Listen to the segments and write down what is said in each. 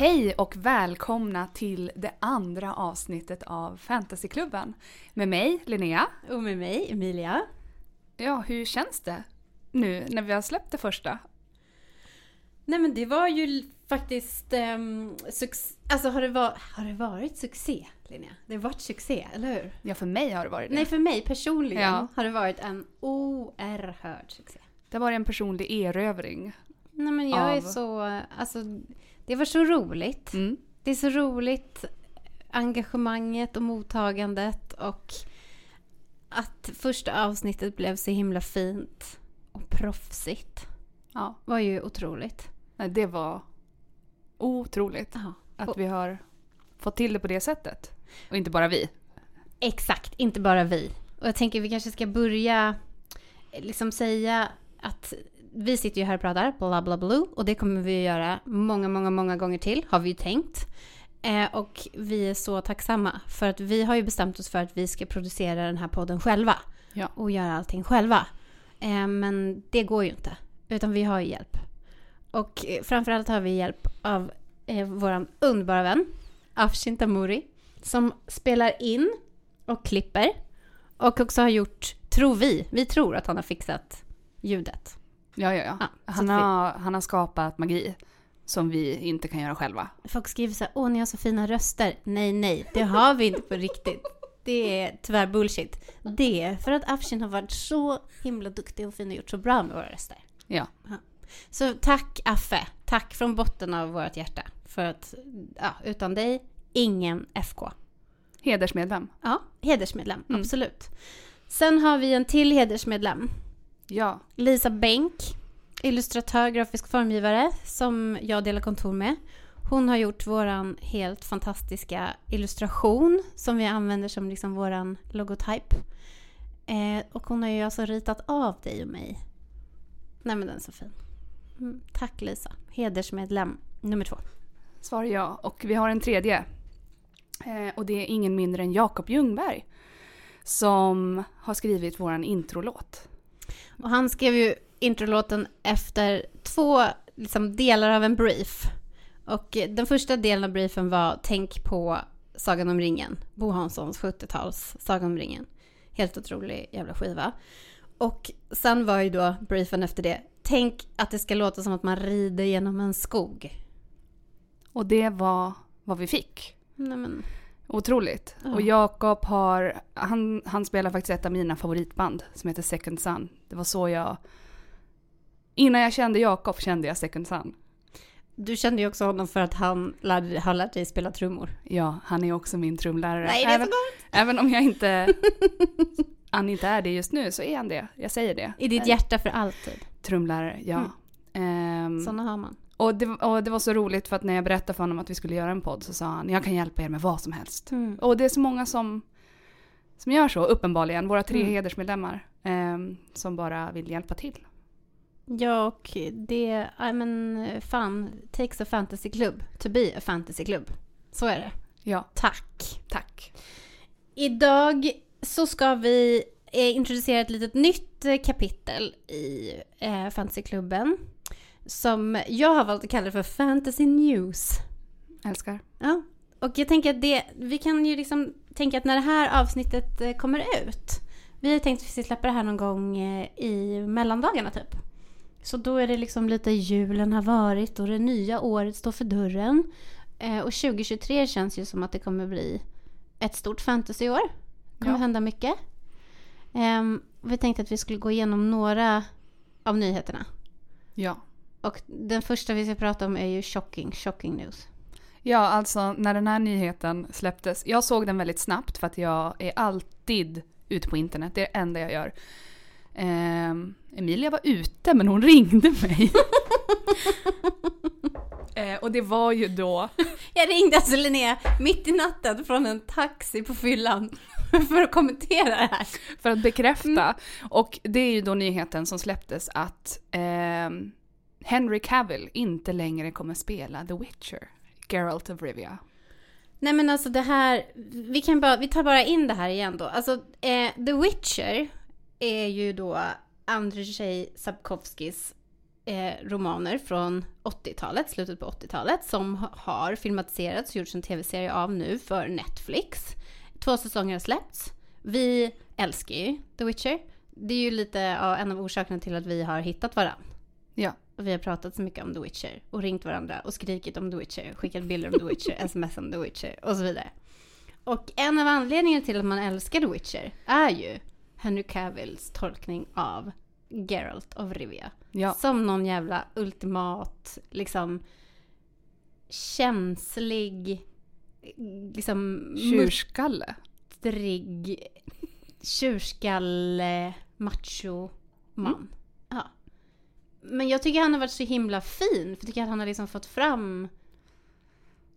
Hej och välkomna till det andra avsnittet av Fantasyklubben. Med mig, Linnea. Och med mig, Emilia. Ja, hur känns det nu när vi har släppt det första? Nej men det var ju faktiskt... Um, alltså har det, var, har det varit succé, Linnea? Det har varit succé, eller hur? Ja, för mig har det varit det. Nej, för mig personligen ja. har det varit en oerhörd succé. Det har varit en personlig erövring. Nej men jag av... är så... Alltså, det var så roligt. Mm. Det är så roligt engagemanget och mottagandet och att första avsnittet blev så himla fint och proffsigt. Ja. var ju otroligt. Nej, det var otroligt ja. att vi har fått till det på det sättet. Och inte bara vi. Exakt, inte bara vi. Och jag tänker vi kanske ska börja liksom säga att vi sitter ju här och pratar, bla bla bla, och det kommer vi att göra många, många, många gånger till, har vi ju tänkt. Eh, och vi är så tacksamma för att vi har ju bestämt oss för att vi ska producera den här podden själva. Ja. Och göra allting själva. Eh, men det går ju inte, utan vi har ju hjälp. Och eh, framförallt har vi hjälp av eh, vår underbara vän Afshin Tamuri som spelar in och klipper och också har gjort, tror vi, vi tror att han har fixat ljudet. Ja, ja, ja. ja han, har, han har skapat magi som vi inte kan göra själva. Folk skriver så här, åh ni har så fina röster. Nej, nej, det har vi inte på riktigt. Det är tyvärr bullshit. Det är för att Afshin har varit så himla duktig och fin och gjort så bra med våra röster. Ja. ja. Så tack Affe. Tack från botten av vårt hjärta. För att ja, utan dig, ingen FK. Hedersmedlem. Ja, hedersmedlem. Mm. Absolut. Sen har vi en till hedersmedlem. Ja. Lisa Bänk, illustratör, grafisk formgivare som jag delar kontor med. Hon har gjort våran helt fantastiska illustration som vi använder som liksom våran logotyp. Eh, och hon har ju alltså ritat av dig och mig. Nej men den är så fin. Mm, tack Lisa. Hedersmedlem nummer två. Svar ja. Och vi har en tredje. Eh, och det är ingen mindre än Jakob Ljungberg. Som har skrivit våran introlåt. Och han skrev ju introlåten efter två liksom, delar av en brief. Och den första delen av briefen var Tänk på Sagan om ringen. Bo Hanssons 70-tals Sagan om ringen. Helt otrolig jävla skiva. Och sen var ju då briefen efter det Tänk att det ska låta som att man rider genom en skog. Och det var vad vi fick. Nej, men... Otroligt. Ja. Och Jakob har, han, han spelar faktiskt ett av mina favoritband som heter Second Sun. Det var så jag, innan jag kände Jakob kände jag Second Sun. Du kände ju också honom för att han lärde, har lärt dig spela trummor. Ja, han är också min trumlärare. Nej, det är även, även om jag inte, han inte är det just nu så är han det. Jag säger det. I ditt hjärta för alltid. Trumlärare, ja. Mm. Um, Sådana har man. Och det, och det, var så roligt för att när jag berättade för honom att vi skulle göra en podd så sa han jag kan hjälpa er med vad som helst. Mm. Och det är så många som, som gör så uppenbarligen, våra tre mm. hedersmedlemmar eh, som bara vill hjälpa till. Ja och det, I men fan, takes a fantasy club to be a fantasy club. Så är det. Ja. Tack. Tack. Idag så ska vi eh, introducera ett litet nytt kapitel i eh, fantasyklubben som jag har valt att kalla för fantasy news. Älskar. Ja, och jag tänker att det, vi kan ju liksom tänka att när det här avsnittet eh, kommer ut, vi har tänkt att vi ska släppa det här någon gång eh, i mellandagarna typ. Så då är det liksom lite julen har varit och det nya året står för dörren. Eh, och 2023 känns ju som att det kommer bli ett stort fantasyår. Det kommer ja. hända mycket. Um, vi tänkte att vi skulle gå igenom några av nyheterna. Ja. Och den första vi ska prata om är ju shocking, shocking news. Ja, alltså när den här nyheten släpptes. Jag såg den väldigt snabbt för att jag är alltid ute på internet. Det är det enda jag gör. Eh, Emilia var ute men hon ringde mig. eh, och det var ju då... Jag ringde alltså Linnea mitt i natten från en taxi på fyllan för att kommentera det här. För att bekräfta. Mm. Och det är ju då nyheten som släpptes att eh, Henry Cavill inte längre kommer spela The Witcher, Geralt of Rivia. Nej men alltså det här, vi, kan bara, vi tar bara in det här igen då. Alltså eh, The Witcher är ju då Andrzej Sapkowskis eh, romaner från 80-talet, slutet på 80-talet, som ha- har filmatiserats och gjorts en tv-serie av nu för Netflix. Två säsonger har släppts. Vi älskar ju The Witcher. Det är ju lite ja, en av orsakerna till att vi har hittat varandra. Ja. Och vi har pratat så mycket om The Witcher och ringt varandra och skrikit om The Witcher, skickat bilder om The Witcher, sms om The Witcher och så vidare. Och en av anledningarna till att man älskar The Witcher är ju Henry Cavills tolkning av Geralt of Rivia. Ja. Som någon jävla ultimat, liksom känslig, liksom Tjurskalle. muttrig, tjurskalle, macho man. Ja. Men jag tycker han har varit så himla fin, för jag tycker att han har liksom fått fram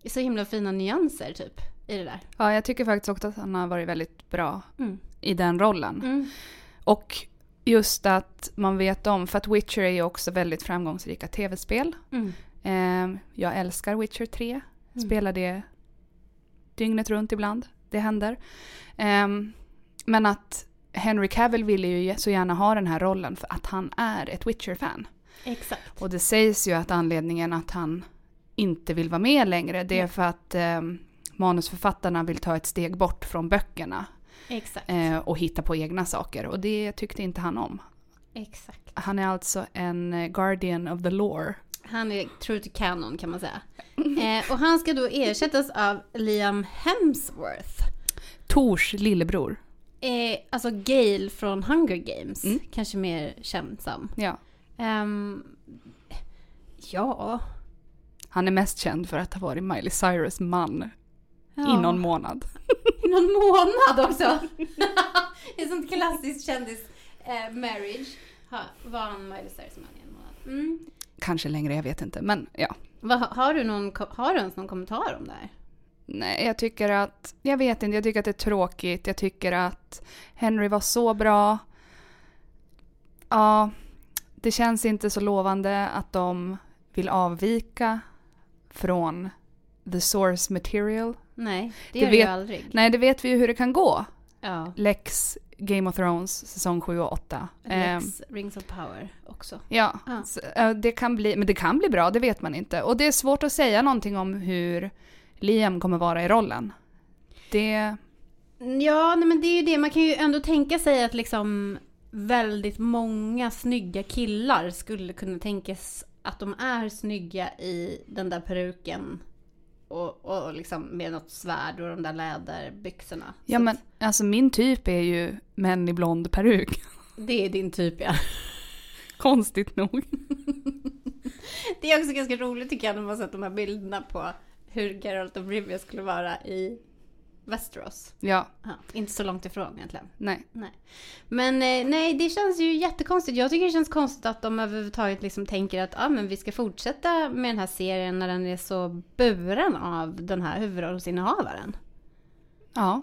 så himla fina nyanser typ i det där. Ja, jag tycker faktiskt också att han har varit väldigt bra Mm. i den rollen. Och just att man vet om, för att Witcher är ju också väldigt framgångsrika tv-spel. Mm. Eh, jag älskar Witcher 3. Mm. Spelar det dygnet runt ibland. Det händer. Eh, men att Henry Cavill ville ju så gärna ha den här rollen för att han är ett Witcher-fan. Exakt. Och det sägs ju att anledningen att han inte vill vara med längre det är för att eh, manusförfattarna vill ta ett steg bort från böckerna Exakt. eh, och hitta på egna saker. Och det tyckte inte han om. Exakt. Han är alltså en eh, guardian of the lore. Han är true to canon kan man säga. Eh, och han ska då ersättas av Liam Hemsworth. Tors lillebror. Eh, alltså Gale från Hunger Games. Mm. Kanske mer känd som. Ja. Ehm, ja. Han är mest känd för att ha varit Miley Cyrus man ja. i någon månad. I någon månad också. Ett sånt klassiskt kändis eh, marriage. Ha, var han Miley Cyrus man i en månad. Mm. Kanske längre, jag vet inte. Men ja. Vad, har, du någon, har du ens någon kommentar om det här? Nej, jag tycker att... Jag vet inte, jag tycker att det är tråkigt. Jag tycker att Henry var så bra. Ja, det känns inte så lovande att de vill avvika från the source material. Nej, det gör det ju vet- aldrig. Nej, det vet vi ju hur det kan gå. Ja. Lex Game of Thrones säsong 7 och 8. Ehm, Lex Rings of Power också. Ja, Ja. Så, eh, det kan bli, men det kan bli bra, det vet man inte. Och det är svårt att säga någonting om hur Liam kommer vara i rollen. Det, Ja, nej, men det är ju det. Man kan ju ändå tänka sig att liksom väldigt många snygga killar skulle kunna tänkas att de är snygga i den där peruken och, och liksom med något svärd och de där läderbyxorna. ja men alltså min typ är ju män i blond peruk. Det är din typ ja. Konstigt nog. Det är också ganska roligt tycker jag när man sett de här bilderna på hur Geralt of Rivia skulle vara i Westeros. Ja, Ja, inte så långt ifrån egentligen. nej. Men eh, nej, det känns ju jättekonstigt. Jag tycker det känns konstigt att de överhuvudtaget liksom tänker att ah, men vi ska fortsätta med den här serien när den är så buren av den här huvudrollsinnehavaren. Ja,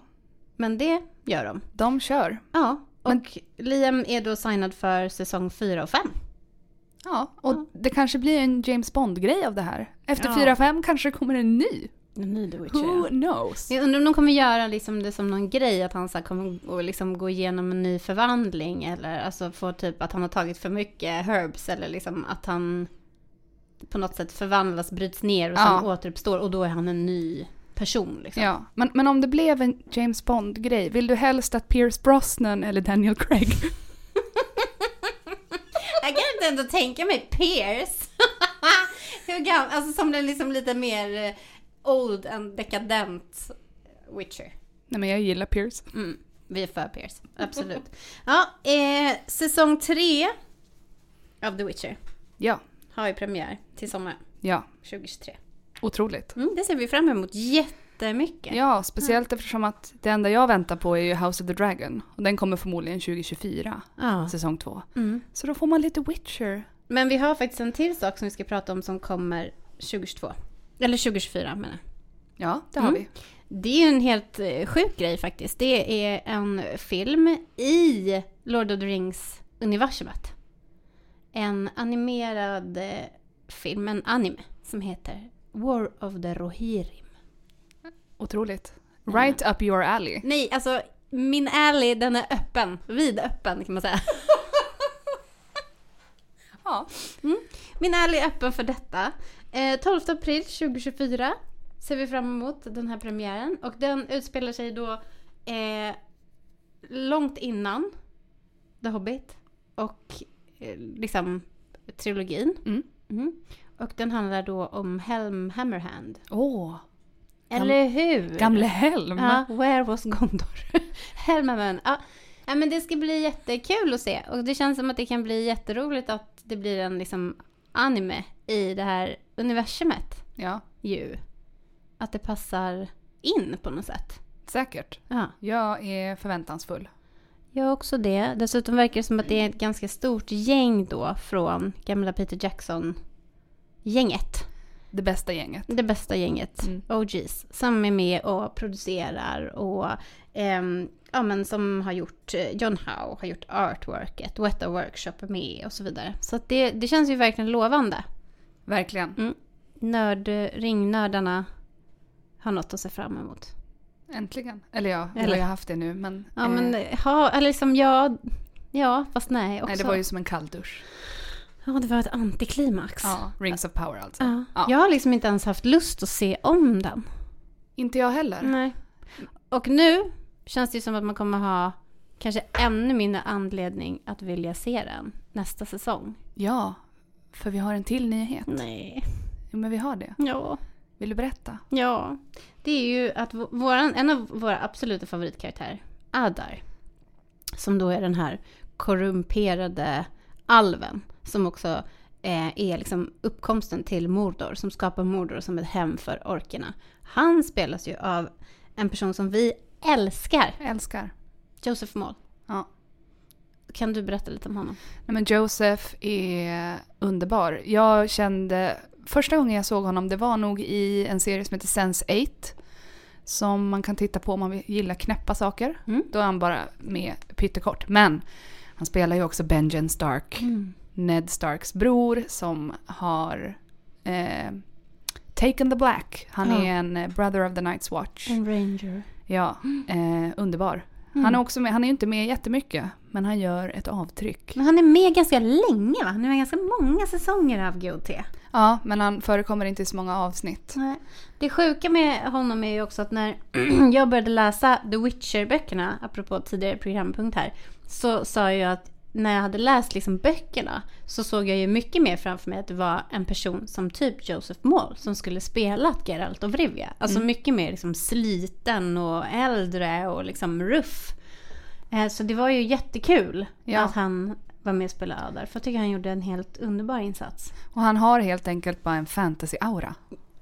Men det gör de. de kör. Ja, och Men- Liam är då signad för säsong 4 och 5. Ja, och Ja. det kanske blir en James Bond-grej av det här. Efter Ja. 4-5 kanske det kommer en ny. The Who knows? Jag undrar om de kommer göra liksom det som någon grej, att han så kommer att liksom gå igenom en ny förvandling eller alltså få typ att han har tagit för mycket herbs eller liksom att han på något sätt förvandlas, bryts ner och sen Ja. återuppstår och då är han en ny person. Liksom. Ja, men, men om det blev en James Bond-grej, vill du helst att Pierce Brosnan eller Daniel Craig? Jag kan inte ändå tänka mig Pierce. Hur gammal, alltså som den liksom lite mer eh, old and dekadent Witcher. Nej men jag gillar Pierce. Mm, vi är för Pierce, absolut. Ja, eh, säsong tre av The Witcher Ja, har ju premiär till sommaren ja. 2023. Otroligt. Mm, det ser vi fram emot jättemycket. Ja, speciellt eftersom att det enda jag väntar på är ju House of the Dragon. Och den kommer förmodligen 2024, Ja. säsong två. Mm. Så då får man lite Witcher. Men vi har faktiskt en till sak som vi ska prata om som kommer 2022. Eller 2024 menar jag. Ja, det har Mm. vi. Det är en helt eh, sjuk grej faktiskt. Det är en film i Lord of the Rings-universumet. En animerad eh, film, en anime, som heter War of the Rohirrim. Otroligt. Right up your alley. Nej, alltså min alley den är öppen, vidöppen kan man säga. Ja. min alley är öppen för detta. Eh, 12 april 2024 ser vi fram emot den här premiären. Och den utspelar sig då eh, långt innan The Hobbit och eh, liksom trilogin. Mm. Mm. Och den handlar då om Helm Hammerhand. Åh, Eller hur? gamle Helm. Ja, where was Gondor? Helm Hammerhand. Ja. Ja, men det ska bli jättekul att se. Och det känns som att det kan bli jätteroligt att det blir en liksom anime i det här universumet Ja, ju. Att det passar in på något sätt. säkert. Ja. Jag är förväntansfull. Jag också det. Dessutom verkar det som att det är ett ganska stort gäng då från gamla Peter Jackson-gänget. Det bästa gänget. Det bästa gänget, Mm. OGs, som är med och producerar och ehm, ja, men som har gjort, eh, John Howe har gjort artworket, Weta Workshop är med och så vidare. Så det, det känns ju verkligen lovande. Verkligen. Nörd, ringnördarna har något att se fram emot. Äntligen. Eller ja, Eller- eller jag har haft det nu men... Ja, eh, men ha, eller liksom ja, ja, fast nej också. nej, det var ju som en kalldusch. Ja, det var ett antiklimax. Ja, Rings of Power alltså. Ja. Ja. Jag har liksom inte ens haft lust att se om den. Inte jag heller. Nej. Och nu känns det ju som att man kommer ha kanske ännu mindre anledning att vilja se den nästa säsong. Ja, för vi har en till nyhet. Nej. Jo, men vi har det. Ja. Vill du berätta? Ja. Det är ju att våran, en av våra absoluta favoritkaraktärer, Adar, som då är den här korrumperade alven, som också eh, är liksom uppkomsten till Mordor, som skapar Mordor som ett hem för orkerna. Han spelas ju av en person som vi älskar, älskar. Joseph Moll. Ja. Kan du berätta lite om honom? Nej, men Joseph är underbar. Jag kände... Första gången jag såg honom det var nog i en serie som heter Sense 8. Som man kan titta på om man gillar knäppa saker. Mm. Då är han bara med pyttekort. Men han spelar ju också Benjen Stark. Ned Starks bror som har eh, Taken the Black. Han Ja. är en eh, Brother of the Night's Watch. En ranger. Ja, eh, underbar. Mm. Han är också med, han är inte med jättemycket, men han gör ett avtryck. Men han är med ganska länge va? Han är med ganska många säsonger av GOT. Ja, men han förekommer inte i så många avsnitt. Nej. Det sjuka med honom är ju också att när jag började läsa The Witcher-böckerna, apropå tidigare programpunkt här, så sa jag att när jag hade läst liksom böckerna så såg jag ju mycket mer framför mig att det var en person som typ Joseph Moll som skulle spela Geralt of Rivia. Alltså mycket mer liksom sliten och äldre och liksom ruff. Eh, Så det var ju jättekul Ja. att han var med och spelade Adar. För jag tycker han gjorde en helt underbar insats. Och han har helt enkelt bara en fantasy-aura.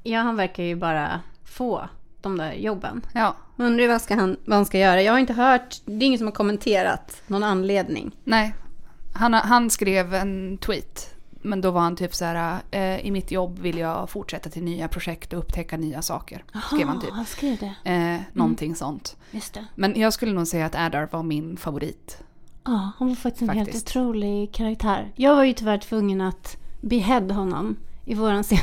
Ja, han verkar ju bara få de där jobben. Ja, undrar vad, ska han, vad han ska göra. Jag har inte hört, det är ingen som har kommenterat någon anledning. nej. Han, han skrev en tweet. Men då var han typ så här, eh, i mitt jobb vill jag fortsätta till nya projekt och upptäcka nya saker. Skrev han typ. han skrev det. Eh, någonting sånt. Just det. Men jag skulle nog säga att Adar var min favorit. Ja, han var faktiskt en helt otrolig karaktär. Jag var ju tyvärr tvungen att behead honom i våran scen.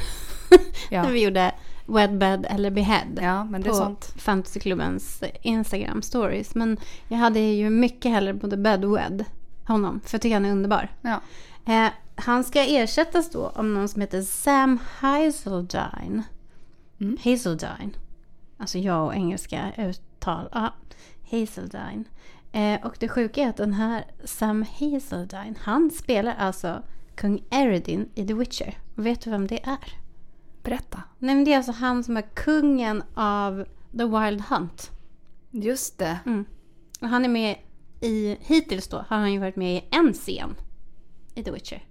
Ja. När vi gjorde Wedbed eller Behead. Ja, men det är på sånt. Fantasyklubbens Instagram stories. Men jag hade ju mycket hellre både bed och wed honom. För jag tycker han är underbar. Ja. Eh, han ska ersättas då av någon som heter Sam Hazeldine. Mm. Hazeldine. Alltså jag och engelska uttal. Ja, Hazeldine. Eh, och det sjuka är att den här Sam Hazeldine, han spelar alltså kung Eredin i The Witcher. Vet du vem det är? Berätta. Nej men det är alltså han som är kungen av The Wild Hunt. Just det. Mm. Och han är med i, hittills då, har han ju varit med i en scen i The Witcher.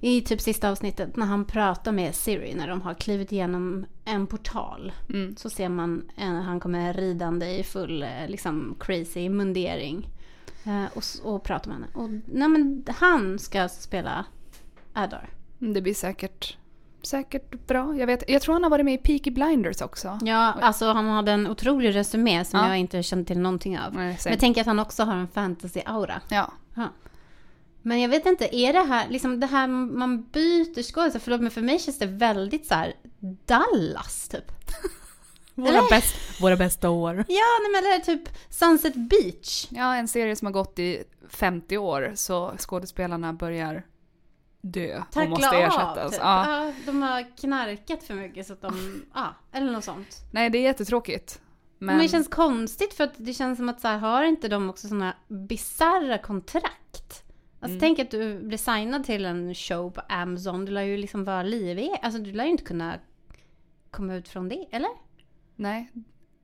I typ sista avsnittet när han pratar med Siri när de har klivit igenom en portal. Mm. Så ser man en, han kommer ridande i full eh, liksom crazy mundering. Eh, och, och pratar med henne. Och nej men han ska spela Adar. Det blir säkert, säkert bra. Jag, vet, jag tror han har varit med i Peaky Blinders också. Ja, alltså han hade en otrolig resumé som Ja. jag inte kände till någonting av. Nej, Men jag tänker att han också har en fantasy-aura. Ja. Ja. Men jag vet inte, är det här, liksom det här man byter skådisar, förlåt men för mig känns det väldigt så här Dallas typ. Våra, bäst, våra bästa år. Ja, nej men eller typ Sunset Beach. Ja, en serie som har gått i 50 år så skådespelarna börjar dö och tackla måste av. ersättas. Typ. Ja. Ja, de har knarkat för mycket så att de, ja, eller något sånt. Nej, det är jättetråkigt. Men, Men, det känns konstigt för att det känns som att så här, har inte de också sådana bizarra kontrakt? Alltså Mm. tänk att du blir signad till en show på Amazon, du lär ju liksom vara livig. Alltså du lär ju inte kunna komma ut från det, eller? nej.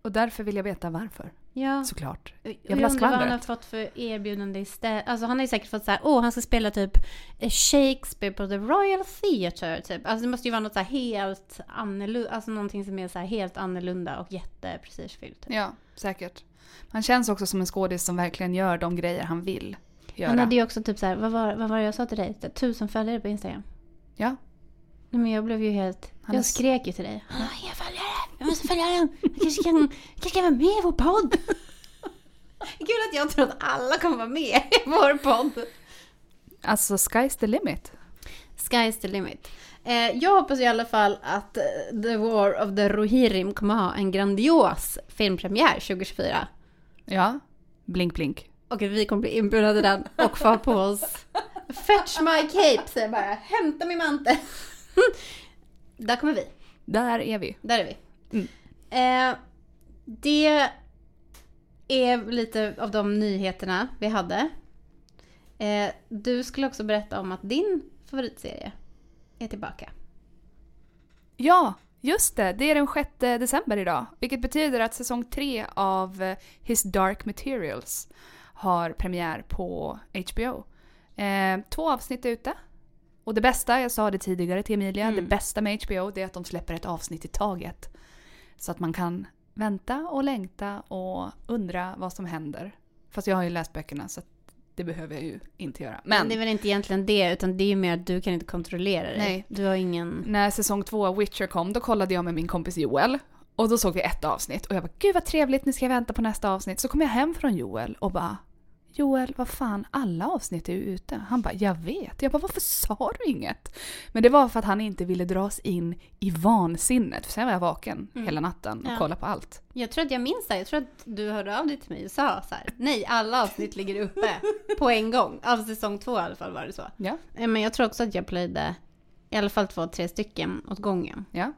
Och därför vill jag veta varför. Ja. Såklart. Jag vill ha undrar vad han har skvallret. fått för erbjudande istället. Alltså han har ju säkert fått så här, åh han ska spela typ eh, Shakespeare på The Royal Theatre typ. Alltså det måste ju vara något så här helt annorlunda, alltså någonting som är så här helt annorlunda och jätteprestigefyllt. Typ. Ja, säkert. Han känns också som en skådis som verkligen gör de grejer han vill göra. Han hade ju också typ så här, vad var, vad var det jag sa till dig? Här, Tusen följare på Instagram. Ja. Nej men jag blev ju helt, Han jag skrek ju till dig. Han har jag måste följa den. Jag kanske kan, jag kanske kan vara med i vår podd. Kul att jag tror att alla kommer vara med i vår podd. Alltså, sky's the limit. Sky's the limit. Eh, jag hoppas i alla fall att eh, The War of the Rohirrim kommer ha en grandios filmpremiär 2024. Ja. Blink, blink. Och vi kommer bli inbjudna till den och få på oss Fetch my cape, säger jag bara. Hämta min mantel. Där kommer vi. Där är vi. Där är vi. Mm. Eh, det är lite av de nyheterna vi hade. Eh, du skulle också berätta om att din favoritserie är tillbaka. Ja, just det. Det är den 6 december idag. Vilket betyder att säsong tre av eh, His Dark Materials har premiär på HBO. Eh, två avsnitt är ute. Och det bästa, jag sa det tidigare till Emilia, Mm. det bästa med HBO det är att de släpper ett avsnitt i taget. Så att man kan vänta och längta och undra vad som händer. Fast jag har ju läst böckerna så det behöver jag ju inte göra. Men Men det är väl inte egentligen det, utan det är ju mer att du kan inte kontrollera det. Nej. Du har ingen... när säsong två av Witcher kom, då kollade jag med min kompis Joel. Och då såg vi ett avsnitt och jag bara gud vad trevligt, nu ska jag vänta på nästa avsnitt. Så kom jag hem från Joel och bara Joel, vad fan, alla avsnitt är ju ute. Han bara, jag vet. Jag bara, varför sa du inget? Men det var för att han inte ville dras in i vansinnet. För sen var jag vaken Mm. hela natten och Ja. kollade på allt. Jag tror att jag minns det. Jag tror att du hörde av dig till mig och sa så här. Nej, alla avsnitt ligger uppe på en gång. Av säsong två i alla fall var det så. Ja, Eh, Men jag tror också att jag plöjde i alla fall två, tre stycken åt gången. ja.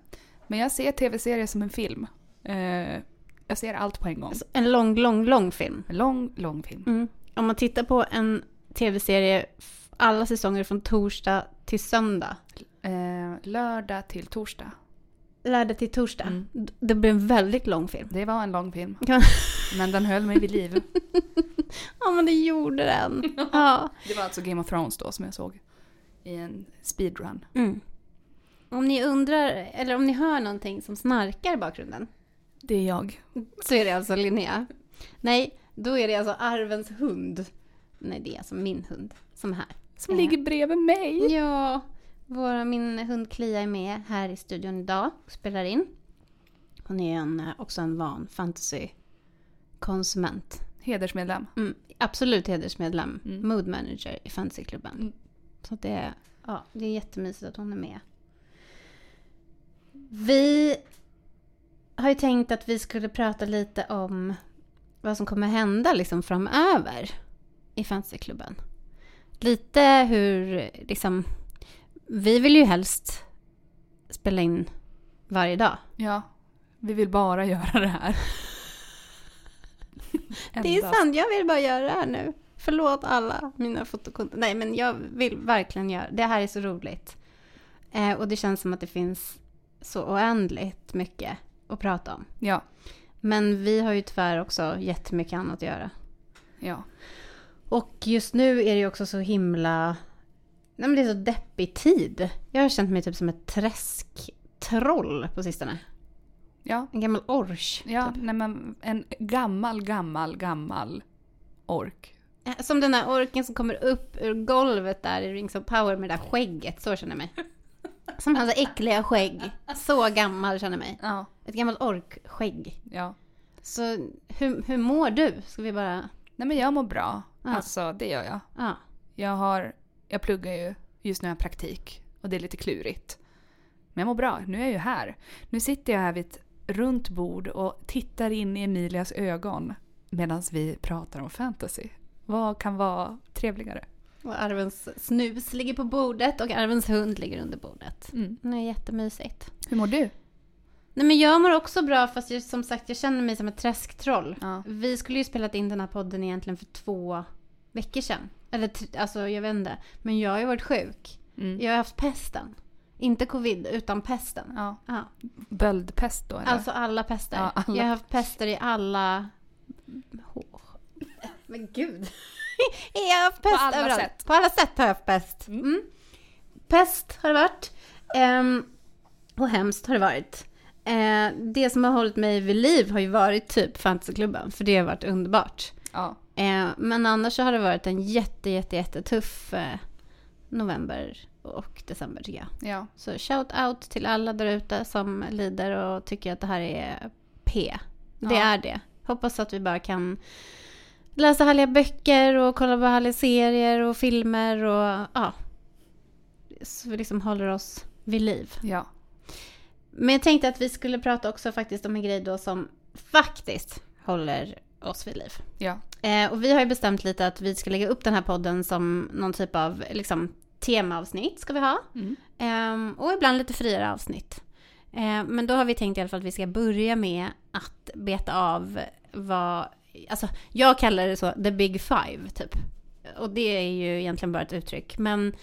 Men jag ser tv-serier som en film. Eh, jag ser allt på en gång. Alltså, en lång, lång, lång film. En lång, lång film. Mm. Om man tittar på en tv-serie, alla säsonger från torsdag till söndag. Eh, lördag till torsdag. Lördag till torsdag. Mm. Det blir en väldigt lång film. Det var en lång film. Men den höll mig vid liv. Ja, men det gjorde den. Ja. Det var alltså Game of Thrones då som jag såg i en speedrun. Mm. Om ni undrar, eller om ni hör någonting som snarkar i bakgrunden, Det är jag. så är det alltså Linnea. Nej, då är det alltså Arvens hund. Nej, det är alltså min hund som är här. Som ligger bredvid mig. Ja, vår, min hund Klia är med här i studion idag och spelar in. Hon är en, också en van fantasy-konsument. Hedersmedlem. Mm, absolut hedersmedlem, Mm. mood manager i fantasyklubben. Mm. Så det ja, det är jättemysigt att hon är med. Vi har ju tänkt att vi skulle prata lite om vad som kommer hända liksom framöver i fantasyklubben. Lite hur, liksom, vi vill ju helst spela in varje dag. Ja. Vi vill bara göra det här. Det är sant, jag vill bara göra det här nu. Förlåt alla mina fotokonton. Nej, men jag vill verkligen göra det. här är så roligt. Eh, och det känns som att det finns så oändligt mycket att prata om. Ja. Men vi har ju tyvärr också jättemycket annat att göra. Ja. Och just nu är det ju också så himla... Nej, men det är så deppig tid. Jag har känt mig typ som ett träsktroll på sistone. Ja. En gammal orch. Ja, Typ. nej men en gammal, gammal, gammal ork. Eh, Som den där orken som kommer upp ur golvet där i Rings of Power med det där skägget. Så känner jag mig. Som hans äckliga skägg. Så gammal känner jag mig. Ja. Ett gammalt orkskägg. Ja. Så hur, hur mår du? Ska vi bara... Nej men jag mår bra. Ja. Alltså det gör jag. Ja. Jag har, jag pluggar ju, just nu har jag praktik. Och det är lite klurigt. Men jag mår bra, nu är jag ju här. Nu sitter jag här vid ett runt bord och tittar in i Emilias ögon. Medan vi pratar om fantasy. Vad kan vara trevligare? Och Arvens snus ligger på bordet och Arvens hund ligger under bordet. Mm. Det är jättemysigt. Hur mår du? Nej men jag mår också bra fast jag, som sagt jag känner mig som ett träsktroll. Ja. Vi skulle ju spelat in den här podden egentligen för två veckor sedan. Eller alltså jag vet inte. Men jag har ju varit sjuk. Mm. Jag har haft pesten. Inte covid utan pesten. Ja. Ja. Böldpest då eller? Alltså alla pester. Ja, alla. Jag har haft pester i alla... Men gud. Jag har haft pest alla överallt. sätt. På alla sätt har jag haft pest. Mm. Pest har det varit. Ehm, och hemskt har det varit. Eh, det som har hållit mig vid liv har ju varit typ fantasyklubben. För det har varit underbart. ja. Eh, men annars så har det varit en jätte, jätte, jättetuff eh, november och december tycker jag. ja. Så shout out till alla där ute som lider och tycker att det här är P. Det Ja. är det. Hoppas att vi bara kan läsa härliga böcker och kolla på härliga serier och filmer och ja. Så vi liksom håller oss vid liv. Ja. Men jag tänkte att vi skulle prata också faktiskt om en grej då som faktiskt håller oss vid liv. Ja. Eh, och vi har ju bestämt lite att vi ska lägga upp den här podden som någon typ av liksom, temaavsnitt ska vi ha. Mm. Ehm, och ibland lite friare avsnitt. Ehm, men då har vi tänkt i alla fall att vi ska börja med att beta av vad, alltså jag kallar det så, the big five typ. Och det är ju egentligen bara ett uttryck. Men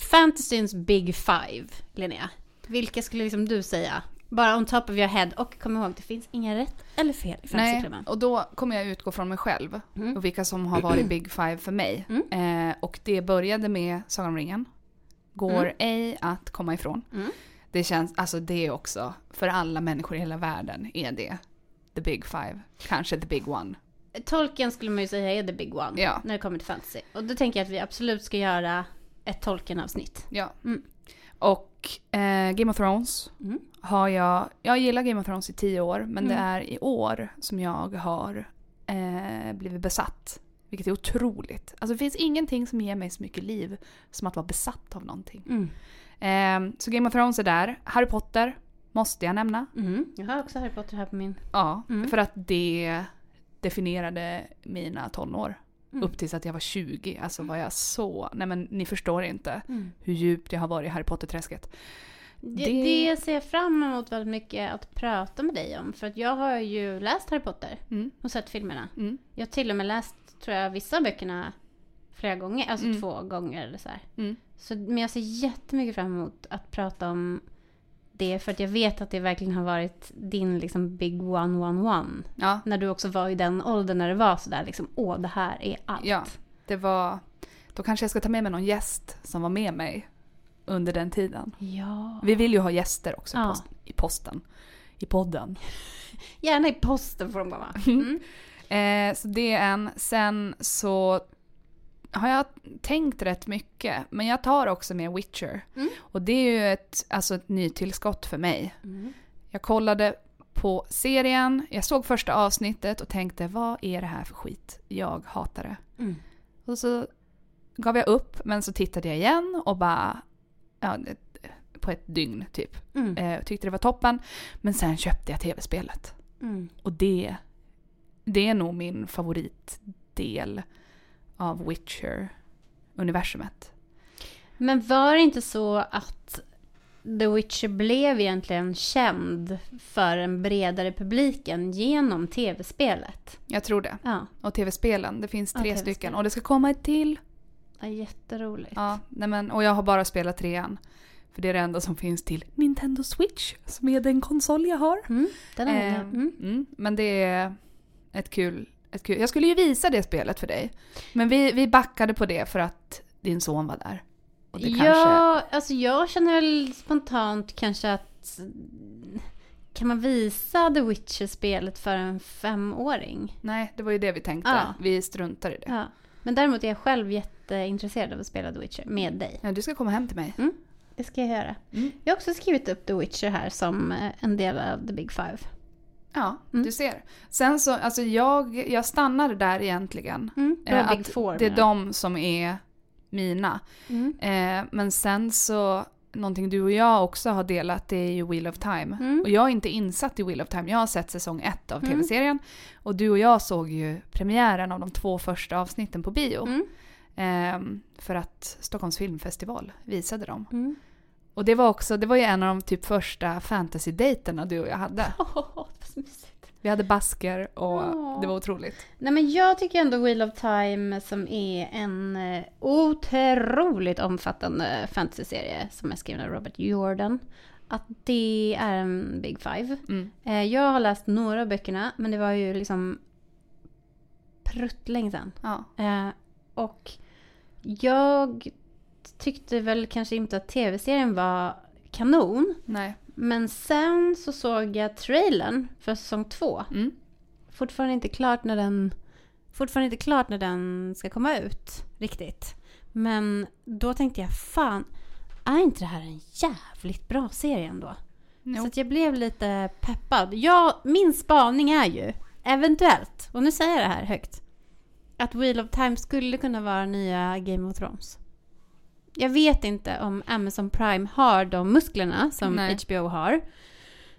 fantasyns big five, Linnea. Vilka skulle liksom du säga? Bara on top of your head. Och kom ihåg, det finns inga rätt eller fel i Nej, och då kommer jag utgå från mig själv Mm. och vilka som har varit big five för mig. Mm. Eh, och det började med Sagan om ringen. Går Mm. ej att komma ifrån. Mm. Det känns, alltså det är också, för alla människor i hela världen är det the big five. Kanske the big one. Tolkien skulle man ju säga är the big one Ja. när det kommer till fantasy. Och då tänker jag att vi absolut ska göra ett Tolkien-avsnitt. Ja. Mm. Och eh, Game of Thrones Mm. har jag, jag gillar Game of Thrones i tio år, men det Mm. är i år som jag har eh, blivit besatt. Vilket är otroligt. Alltså det finns ingenting som ger mig så mycket liv som att vara besatt av någonting. Eh, så Game of Thrones är där. Harry Potter måste jag nämna. Mm. Jag har också Harry Potter här på min. Ja, Mm. för att det definierade mina tonår. Mm. Upp tills att jag var 20. Alltså var jag så... Nej men ni förstår inte Mm. hur djupt jag har varit i Harry Potter-träsket. Det, Det- det ser jag fram emot väldigt mycket att prata med dig om. För att jag har ju läst Harry Potter Mm. och sett filmerna. Mm. Jag har till och med läst, tror jag, vissa böckerna flera gånger. Alltså Mm. två gånger eller så här. Mm. Så, men jag ser jättemycket fram emot att prata om det. För att jag vet att det verkligen har varit din liksom big one one one. Ja, När du också var i den åldern när det var sådär liksom, åh det här är allt. Ja. det var... Då kanske jag ska ta med mig någon gäst som var med mig under den tiden. Ja. Vi vill ju ha gäster också i, Ja. i posten. I podden. Gärna i posten får de vara. Mm. Eh, så det är en. Sen så har jag tänkt rätt mycket. Men jag tar också med Witcher. Mm. Och det är ju ett, alltså ett nytillskott för mig. Mm. Jag kollade på serien, jag såg första avsnittet och tänkte vad är det här för skit? Jag hatar det. Mm. Och så gav jag upp men så tittade jag igen och bara ja, på ett dygn typ. Mm. Eh, tyckte det var toppen. Men sen köpte jag tv-spelet. Mm. Och det, det är nog min favoritdel av Witcher-universumet. Men var det inte så att The Witcher blev egentligen känd för en bredare publiken genom tv-spelet? Jag tror det. Ja, Och tv-spelen, det finns Ja, tre TV-spel. stycken. Och det ska komma ett till. ja jätteroligt. Ja, nej men, och jag har bara spelat trean. För det är det enda som finns till Nintendo Switch, som är den konsol jag har. Mm, den är Eh, mm. mm, men det är ett kul... Jag skulle ju visa det spelet för dig. Men vi, vi backade på det för att din son var där. Och det kanske... Ja, alltså jag känner väl spontant kanske att kan man visa The Witcher-spelet för en femåring? Nej, det var ju det vi tänkte. Ja. Vi struntar i det. Ja. Men däremot är jag själv jätteintresserad av att spela The Witcher med dig. Ja, du ska komma hem till mig. Det ska jag göra. Mm. Jag har också skrivit upp The Witcher här som eh, en del av The Big Five. Ja, Mm. du ser. Sen så, alltså jag, jag stannade där egentligen. Mm. Eh, att det är de som är mina. Mm. Eh, men sen så, någonting du och jag också har delat, det är ju Wheel of Time. Mm. Och jag är inte insatt i Wheel of Time. Jag har sett säsong ett av Mm. tv-serien. Och du och jag såg ju premiären av de två första avsnitten på bio. Ehm, för att Stockholms filmfestival visade dem. Mm. Och det var också, det var ju en av de typ första fantasy-dejterna du och jag hade. Vi hade basker och Åh. det var otroligt. Nej men jag tycker ändå Wheel of Time som är en eh, otroligt omfattande fantasyserie som är skriven av Robert Jordan. Att det är en big five. Mm. Eh, jag har läst några av böckerna men det var ju liksom pruttlänge sedan. Ja. Eh, och jag tyckte väl kanske inte att tv-serien var kanon. Nej. Men sen så såg jag trailern för säsong två. Mm. Fortfarande inte klart när den Fortfarande inte klart när den ska komma ut riktigt. Men då tänkte jag fan, är inte det här en jävligt bra serie ändå? Jo. Så jag blev lite peppad. Ja, min spaning är ju eventuellt, och nu säger jag det här högt, att Wheel of Time skulle kunna vara nya Game of Thrones. Jag vet inte om Amazon Prime har de musklerna som Nej. HBO har.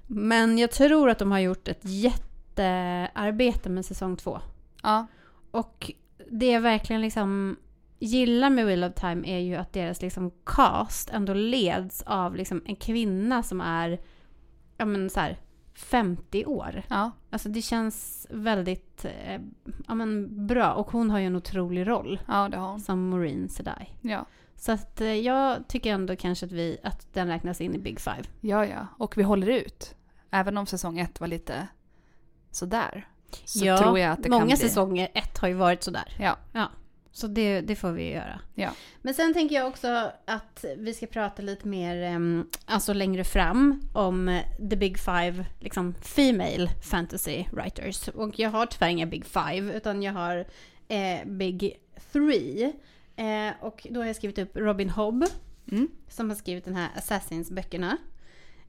Men jag tror att de har gjort ett jättearbete med säsong två. Ja. Och det jag verkligen liksom gillar med Wheel of Time är ju att deras liksom cast ändå leds av liksom en kvinna som är ja men så här, 50 år. Ja. Alltså det känns väldigt eh, ja men bra och hon har ju en otrolig roll Ja, det har hon. som Maureen Sedai. Ja. Så att eh, jag tycker ändå kanske att, vi, att den räknas in i Big Five. Ja, ja. Och vi håller ut. Även om säsong ett var lite sådär. Så ja, tror jag att det många kan bli... säsonger ett har ju varit sådär. Ja. Så det, det får vi göra. Ja. Men sen tänker jag också att vi ska prata lite mer, em, alltså längre fram, om eh, the big five, liksom female fantasy writers. Och jag har tyvärr inga big five, utan jag har eh, big three. Eh, och då har jag skrivit upp Robin Hobb, Mm. som har skrivit den här Assassins-böckerna.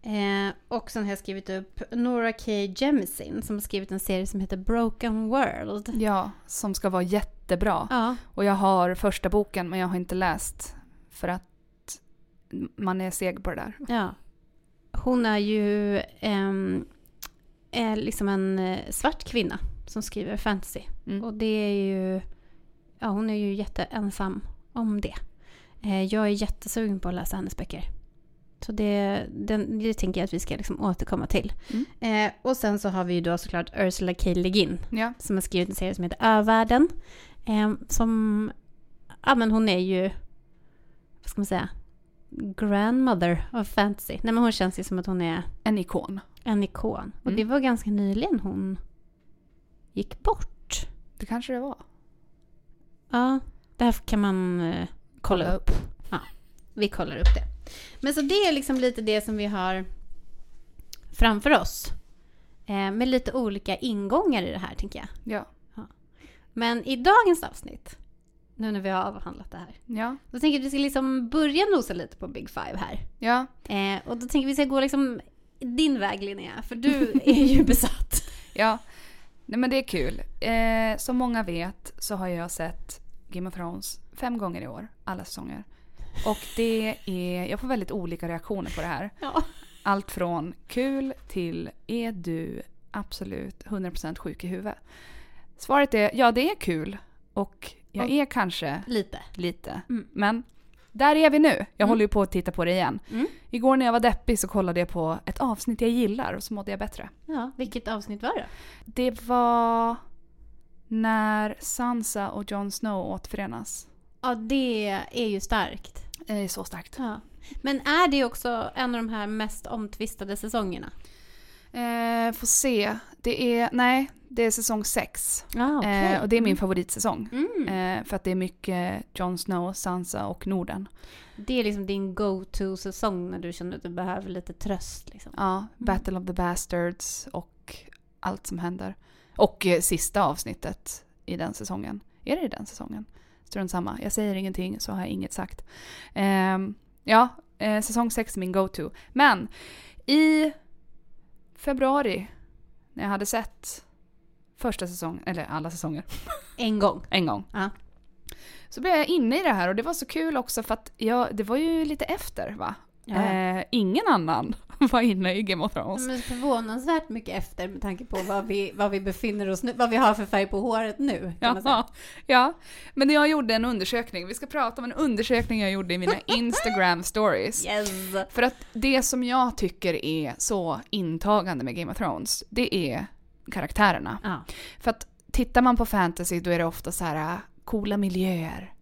Eh, och sen har jag skrivit upp Nora K. Jemisin som har skrivit en serie som heter Broken World. Ja, som ska vara jättebra. Ja, Och jag har första boken men jag har inte läst för att man är seg på det där. Ja. Hon är ju ehm, är liksom en eh, svart kvinna som skriver fantasy. Mm. Och det är ju... Ja, hon är ju jätteensam om det. Eh, jag är jättesugen på att läsa hennes böcker. Så det, den, det tänker jag att vi ska liksom återkomma till. Mm. Eh, och sen så har vi ju då såklart Ursula K. Le Guin Ja, som har skrivit en serie som heter Övärlden. Eh, som, ja men hon är ju, vad ska man säga, grandmother of fantasy. Nej men hon känns ju som att hon är en ikon. en ikon. Och Mm. det var ganska nyligen hon gick bort. Det kanske det var. Ja, det här kan man eh, kolla upp. Vi kollar upp det. Men så det är liksom lite det som vi har framför oss. Eh, med lite olika ingångar i det här tänker jag. Ja. Men i dagens avsnitt, nu när vi har avhandlat det här, Ja. då tänker jag att vi ska liksom börja nosa lite på Big Five här. Ja. Eh, och då tänker vi ska gå liksom din väg Linnea, för du är ju besatt. Ja. Nej men det är kul. Eh, som många vet så har jag sett Game of Thrones fem gånger i år. Alla säsonger. Och det är, jag får väldigt olika reaktioner på det här. Ja. Allt från kul till är du absolut 100% sjuk i huvudet? Svaret är ja det är kul. Och jag Och- är kanske Lite. lite. Mm. Men där är vi nu. Jag Mm. håller ju på att titta på det igen. Mm. Igår när jag var deppig så kollade jag på ett avsnitt jag gillar och så mådde jag bättre. Ja, vilket avsnitt var det? Det var när Sansa och Jon Snow återförenas. Ja, det är ju starkt. Det är så starkt. Ja. Men är det också en av de här mest omtvistade säsongerna? Eh, får se. Det är, nej, det är säsong sex. Ja, Eh, och det är min favoritsäsong. Mm. Eh, för att det är mycket Jon Snow, Sansa och Norden. Det är liksom din go-to-säsong när du känner att du behöver lite tröst. Liksom. Ja, Battle of the Bastards och allt som händer. Och eh, sista avsnittet i den säsongen. Är det i den säsongen? Strunt samma. Jag säger ingenting så har jag inget sagt. Ehm, ja, eh, säsong 6 är min go-to. Men i februari när jag hade sett första säsongen, eller alla säsonger, En gång. en gång. Ja. Så blev jag inne i det här och det var så kul också för att jag, det var ju lite efter va? Ja. Eh, ingen annan var inne i Game of Thrones. Men förvånansvärt mycket efter med tanke på vad vi, vad vi befinner oss nu, vad vi har för färg på håret nu. Ja, ja, men jag gjorde en undersökning. Vi ska prata om en undersökning jag gjorde i mina Instagram stories. Yes! För att det som jag tycker är så intagande med Game of Thrones, det är karaktärerna. Ja. För att tittar man på fantasy då är det ofta så här äh, coola miljöer,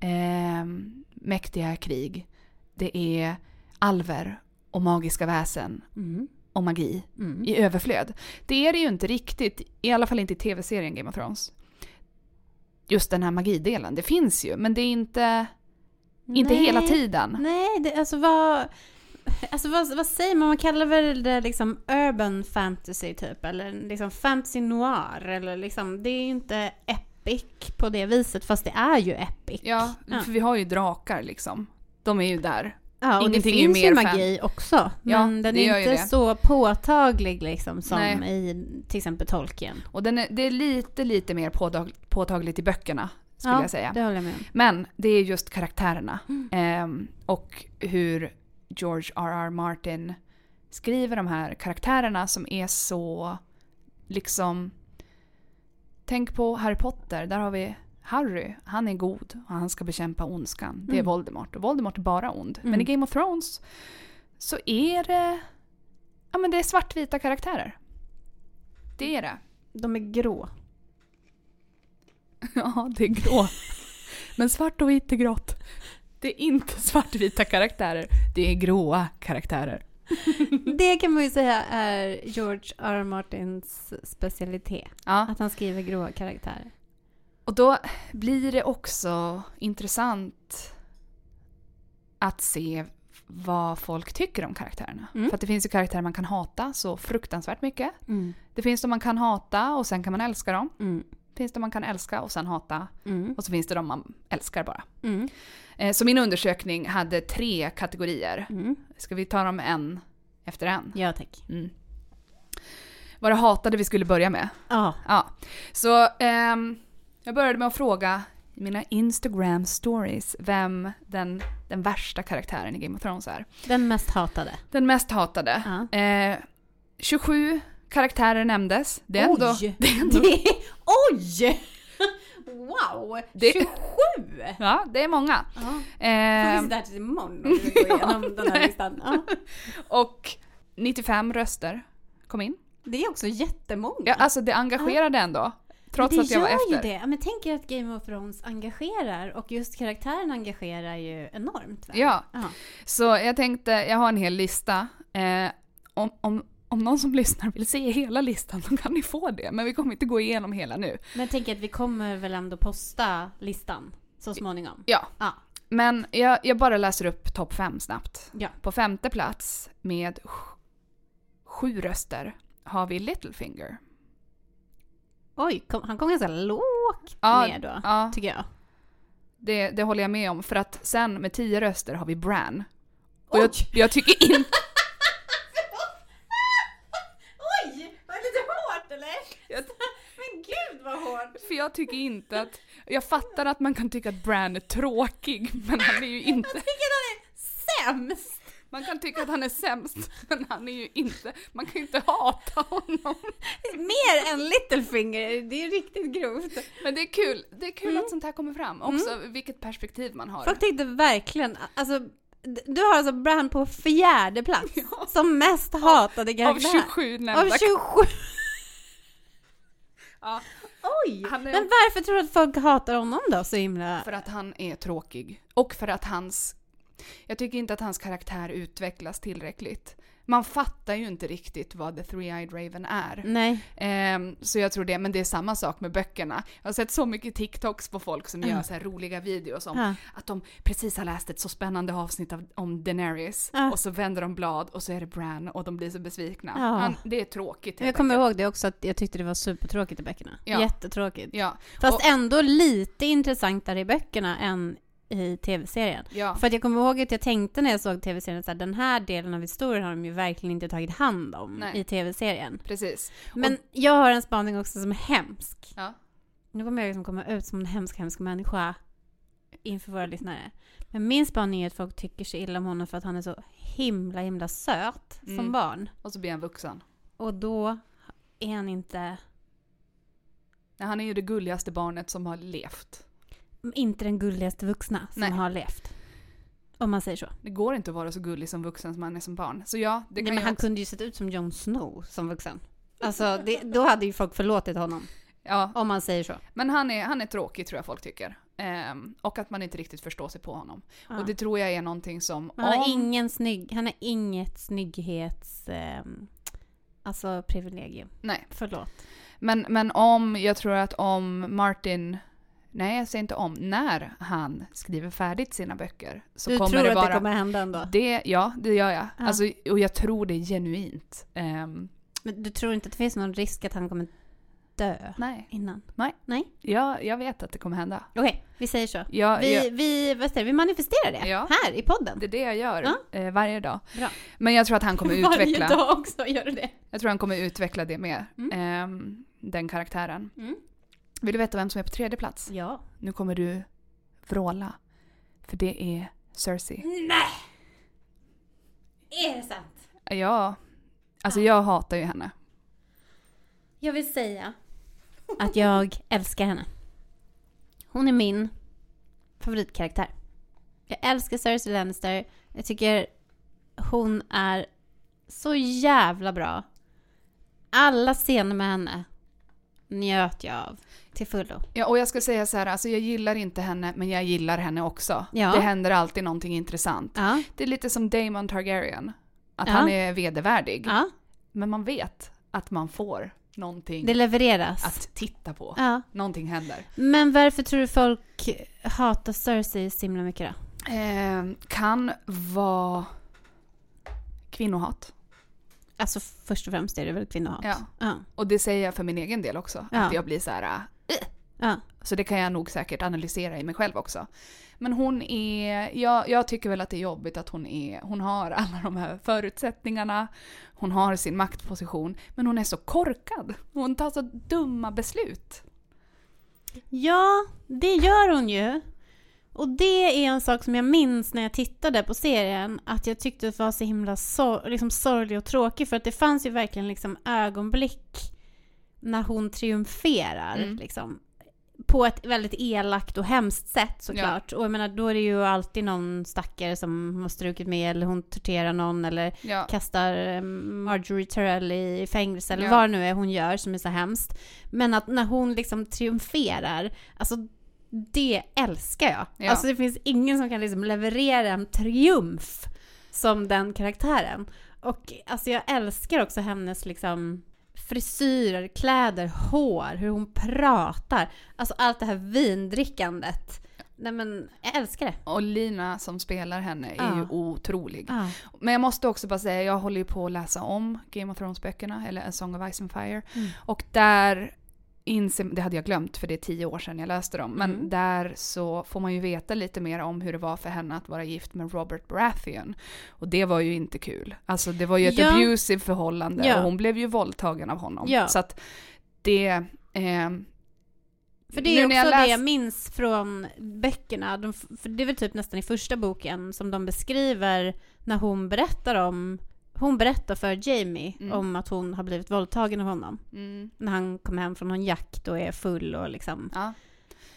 ehm, mäktiga krig, det är alver och magiska väsen Mm. och magi Mm. i överflöd. Det är det ju inte riktigt, i alla fall inte i tv-serien Game of Thrones. Just den här magidelen, det finns ju, men det är inte, inte Nej. hela tiden. Nej, det, alltså vad... Alltså vad, vad säger man? Man kallar väl det liksom urban fantasy typ, eller liksom fantasy noir, eller liksom, det är ju inte epic på det viset, fast det är ju epic. Ja, Ja. för vi har ju drakar liksom. De är ju där. Ja, och Ingenting det ju finns ju mer magi också. Ja, Men den det är ju inte så påtaglig liksom som Nej. i till exempel Tolkien. Och den är, det är lite, lite mer påtag, påtagligt i böckerna, skulle ja, jag säga. det håller jag med om. Men det är just karaktärerna. Mm. Ehm, och hur George R.R. Martin skriver de här karaktärerna som är så liksom... Tänk på Harry Potter, där har vi Harry, han är god och han ska bekämpa ondskan. Det är Mm. Voldemort och Voldemort är bara ond. Men Mm. i Game of Thrones så är det... Ja men det är svartvita karaktärer. Det är det. De är grå. Ja, det är grå. Men svart och vitt är grått. Det är inte svartvita karaktärer, det är gråa karaktärer. Det kan man ju säga är George R. R. Martins specialitet. Ja, Att han skriver gråa karaktärer. och då blir det också intressant att se vad folk tycker om karaktärerna. Mm. För att det finns ju karaktärer man kan hata så fruktansvärt mycket. Mm. Det finns de man kan hata och sen kan man älska dem. Mm. Det finns de man kan älska och sen hata. Mm. Och så finns det de man älskar bara. Mm. Eh, Så min undersökning hade tre kategorier. Mm. Ska vi ta dem en efter en? Ja, tack. Mm. Vad det hatade vi skulle börja med. Ja. Ja. Så ehm, jag började med att fråga i mina Instagram stories vem den, den värsta karaktären i Game of Thrones är. Den mest hatade. Den mest hatade. Ja. Eh, 27 karaktärer nämndes. Det är ändå... Oj! Det är ändå Det oj! Wow! Det- 27! ja, det är många. Ja. Får vi sitta imorgon och gå igenom den här nej. listan? Ja. och 95 röster kom in. Det är också jättemånga. Ja, alltså det engagerade ändå. Trots det att jag var gör efter. ju det. Ja, Men tänk er att Game of Thrones engagerar och just karaktären engagerar ju enormt. Va? Ja, Ja. så jag tänkte, jag har en hel lista. Eh, om, om, om någon som lyssnar vill se hela listan så kan ni få det. Men vi kommer inte gå igenom hela nu. Men jag tänker att vi kommer väl ändå posta listan så småningom. Ja, Ja. men jag, jag bara läser upp topp fem snabbt. Ja. På femte plats med sj- sju röster har vi Littlefinger. Oj, kom, han kom ganska lågt Ja, ner då, ja. tycker jag. Det, det håller jag med om. För att sen med tio röster har vi Bran. Och jag, jag tycker inte... Oj! Var det lite hårt eller? Jag- Men gud vad hårt! För jag tycker inte att... Jag fattar att man kan tycka att Bran är tråkig, men han är ju inte... Jag tycker han är sämst! Man kan tycka att han är sämst, men han är ju inte... Man kan ju inte hata honom. Mer än Littlefinger, det är riktigt grovt. Men det är kul. Det är kul att sånt här kommer fram. Också vilket perspektiv man har. Folk tyckte verkligen, alltså du har alltså Bran på fjärde plats Ja. som mest hatade Av karaktär. 27 nämnda. Av 27! Ja, Oj! Är- Men varför tror du att folk hatar honom då så himla? för att han är tråkig. Och för att hans... Jag tycker inte att hans karaktär utvecklas tillräckligt. Man fattar ju inte riktigt vad The Three-Eyed Raven är. Nej. Ehm, så jag tror det, men det är samma sak med böckerna. Jag har sett så mycket TikToks på folk som gör så här roliga videos om Ja. att de precis har läst ett så spännande avsnitt av, om Daenerys Ja. och så vänder de blad och så är det Bran och de blir så besvikna. Ja. Han, det är tråkigt Jag kommer ihåg det också att jag tyckte det var supertråkigt i böckerna. Ja. Jättetråkigt. Ja, Fast och- ändå lite intressantare i böckerna än i tv-serien. ja. För att jag kommer ihåg att jag tänkte när jag såg tv-serien att den här delen av historien har de ju verkligen inte tagit hand om Nej. i tv-serien. precis. Men jag har en spaning också som är hemsk. Ja. Nu kommer jag liksom komma ut som en hemsk, hemsk människa. inför våra lyssnare. Men min spaning är att folk tycker så illa om honom för att han är så himla himla söt Mm. som barn. Och så blir han vuxen. Och då är han inte, Nej, Han är ju det gulligaste barnet som har levt. Inte den gulligaste vuxna som Nej. har levt. Om man säger så. Det går inte att vara så gullig som vuxen som man är som barn. Så ja, det Nej, kan men jag han också. kunde ju sett ut som Jon Snow som vuxen. Alltså, det, då hade ju folk förlåtit honom. Ja, Om man säger så. men han är, han är tråkig tror jag folk tycker. Ehm, och att man inte riktigt förstår sig på honom. Ja. Och det tror jag är någonting som... Men han, har om- ingen snygg, han har inget snygghets... ehm, alltså privilegium. Nej. Förlåt. Men, men om, jag tror att om Martin, nej jag säger inte om, när han skriver färdigt sina böcker så du kommer tror det att vara... det kommer hända ändå? Det, ja, det gör jag. Ja. Alltså, och jag tror det genuint. Ehm, Men du tror inte att det finns någon risk att han kommer dö nej, innan? jag, jag vet att det kommer hända. Okej, vi säger så. Jag, Vi, jag, vi, vad säger, vi manifesterar det Ja. här i podden. det är det jag gör Ja. eh, varje dag. Bra. Men jag tror att han kommer Varje utveckla, dag också gör du det. jag tror han kommer utveckla det mer. Mm. Ehm, den karaktären. Mm. Vill du veta vem som är på tredje plats? Ja. Nu kommer du vråla. För det är Cersei. Nej! Är det sant? Ja, alltså jag hatar ju henne. Jag vill säga att jag älskar henne. Hon är min favoritkaraktär. Jag älskar Cersei Lannister. Jag tycker hon är så jävla bra. Alla scener med henne njöt jag av till fullo. Ja, och jag ska säga så här, alltså jag gillar inte henne, men jag gillar henne också. Ja. Det händer alltid någonting intressant. Ja, Det är lite som Daemon Targaryen. Att Ja. han är vedervärdig. Men man vet att man får någonting det levereras. att titta på. Ja. Någonting händer. Men varför tror du folk hatar Cersei så himla mycket då? Eh, kan vara kvinnohat. Alltså först och främst är det väl kvinnohat? Ja. Ja. Och det säger jag för min egen del också. Ja. Att jag blir så här... äh, ja. Så det kan jag nog säkert analysera i mig själv också. Men hon är, jag, jag tycker väl att det är jobbigt att hon är, hon har alla de här förutsättningarna, hon har sin maktposition, men hon är så korkad. Hon tar så dumma beslut. Ja, det gör hon ju. Och det är en sak som jag minns när jag tittade på serien, att jag tyckte det var så himla sor- liksom sorglig och tråkig, för att det fanns ju verkligen liksom ögonblick när hon triumferar, Mm. liksom. På ett väldigt elakt och hemskt sätt såklart. Och jag menar, då är det ju alltid någon stackare som har strukit med, eller hon torterar någon, eller Ja, kastar eh, Marjorie Terrell i fängelse eller Ja. vad det nu är hon gör som är så hemskt. Men att när hon liksom triumferar, alltså det älskar jag. Ja. Alltså det finns ingen som kan liksom leverera en triumf som den karaktären. Och alltså jag älskar också hennes liksom frisyrer, kläder, hår, hur hon pratar. Alltså allt det här vindrickandet. Nej men jag älskar det. och Lina som spelar henne är Ja. ju otrolig. Ja. Men jag måste också bara säga, jag håller ju på att läsa om Game of Thrones-böckerna, eller A Song of Ice and Fire. Mm. Och där inser, det hade jag glömt för det är tio år sedan jag läste dem, men Mm. där så får man ju veta lite mer om hur det var för henne att vara gift med Robert Baratheon. Och det var ju inte kul. Alltså det var ju ett Ja. abusive förhållande Ja. och hon blev ju våldtagen av honom. Ja. Så att det... ehm, För det är också jag det läs- jag minns från böckerna. De, för det är väl typ nästan i första boken som de beskriver när hon berättar om hon berättar för Jamie Mm. om att hon har blivit våldtagen av honom. Mm, När han kommer hem från någon jakt och är full och liksom. ja.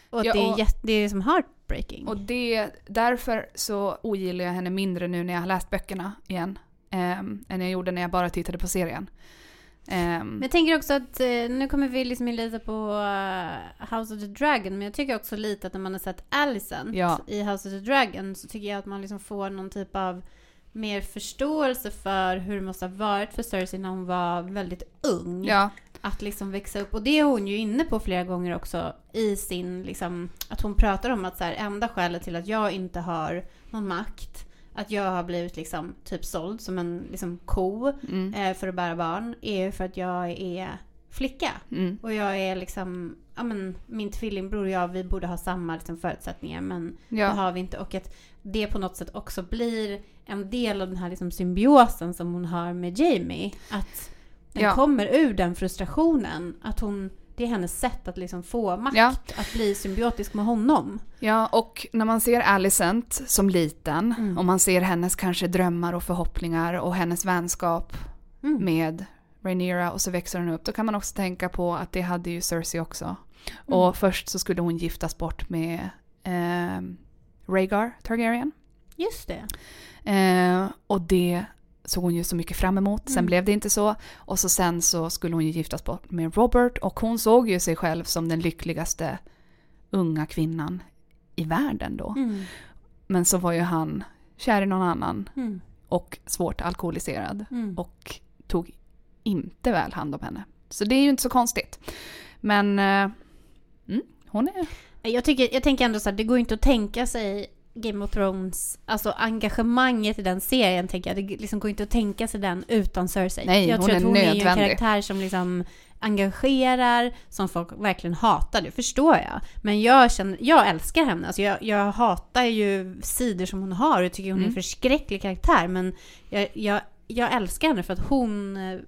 Och Ja, det, är och- jätte, det är som heartbreaking. Och det, därför så ogillar jag henne mindre nu när jag har läst böckerna igen. ehm, än jag gjorde när jag bara tittade på serien. Ehm, Men jag tänker också att, eh, nu kommer vi liksom in lite på eh, House of the Dragon, men jag tycker också lite att när man har sett Alicent Ja. i House of the Dragon så tycker jag att man liksom får någon typ av mer förståelse för hur det måste ha varit för Cersei när hon var väldigt ung. ja, Att liksom växa upp. Och det är hon ju inne på flera gånger också i sin, liksom, att hon pratar om att så här, enda skälet till att jag inte har någon makt, att jag har blivit liksom typ såld som en liksom, ko mm, eh, för att bära barn, är för att jag är flicka. mm, Och jag är liksom, ja men min tvillingbror och jag, vi borde ha samma liksom, förutsättningar men det ja, har vi inte. Och att det på något sätt också blir en del av den här liksom, symbiosen som hon har med Jamie. Att den Ja. kommer ur den frustrationen. Att hon, det är hennes sätt att liksom få makt, Ja. att bli symbiotisk med honom. Ja, och när man ser Alicent som liten Mm. och man ser hennes kanske drömmar och förhoppningar och hennes vänskap Mm. med Rhaenyra och så växer hon upp. Då kan man också tänka på att det hade ju Cersei också. Mm. Och först så skulle hon giftas bort med eh, Rhaegar Targaryen. Just det. Eh, och det såg hon ju så mycket fram emot. Sen Mm. blev det inte så. Och så sen så skulle hon ju giftas bort med Robert och hon såg ju sig själv som den lyckligaste unga kvinnan i världen då. Mm. Men så var ju han kär i någon annan Mm. och svårt alkoholiserad Mm. och tog inte väl hand om henne. Så det är ju inte så konstigt. Men eh, mm, hon är... Jag, tycker, jag tänker ändå så här, det går inte att tänka sig Game of Thrones, alltså engagemanget i den serien tänker jag, det liksom går inte att tänka sig den utan Cersei. Nej, jag tror är att hon är ju en karaktär som liksom engagerar, som folk verkligen hatar, det förstår jag. Men jag, känner, jag älskar henne, alltså jag, jag hatar ju sidor som hon har och tycker hon är en Mm. förskräcklig karaktär, men jag, jag, jag älskar henne för att hon eh,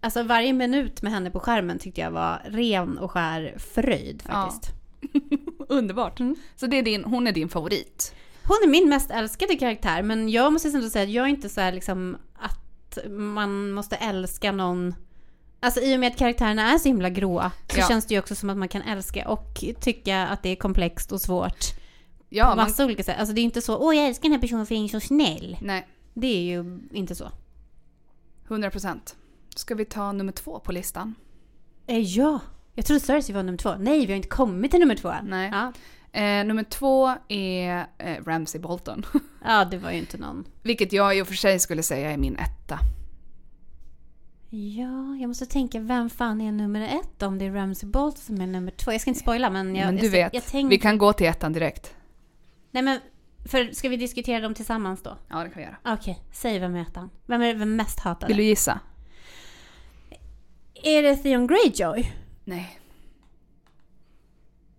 Alltså varje minut med henne på skärmen tyckte jag var ren och skär fröjd faktiskt. Underbart. Mm. Så det är din, hon är din favorit. Hon är min mest älskade karaktär, men jag måste ändå säga att jag är inte så här liksom att man måste älska någon Alltså i och med att karaktärerna är så himla gråa så Ja. känns det ju också som att man kan älska och tycka att det är komplext och svårt Ja, på man, massa olika sätt. Alltså det är inte så, åh jag älskar den här personen för den är så snäll. nej, Det är ju inte så. 100 procent. Ska vi ta nummer två på listan? Eh, ja, jag trodde Cersei var nummer två. Nej, vi har inte kommit till nummer två. Nej. Ja. Eh, nummer två är eh, Ramsay Bolton. ja, det var ju inte någon. Vilket jag i och för sig skulle säga är min etta. Ja, jag måste tänka, vem fan är nummer ett om det är Ramsey Bolt som är nummer två? Jag ska inte spoila men jag... Men du jag, vet, Jag tänker, vi kan gå till ettan direkt. Nej men, för ska vi diskutera dem tillsammans då? Ja, det kan vi göra. Okej, säg vem är ettan? Vem är vem mest hatade? Vill du gissa? Är det Theon Greyjoy? Nej.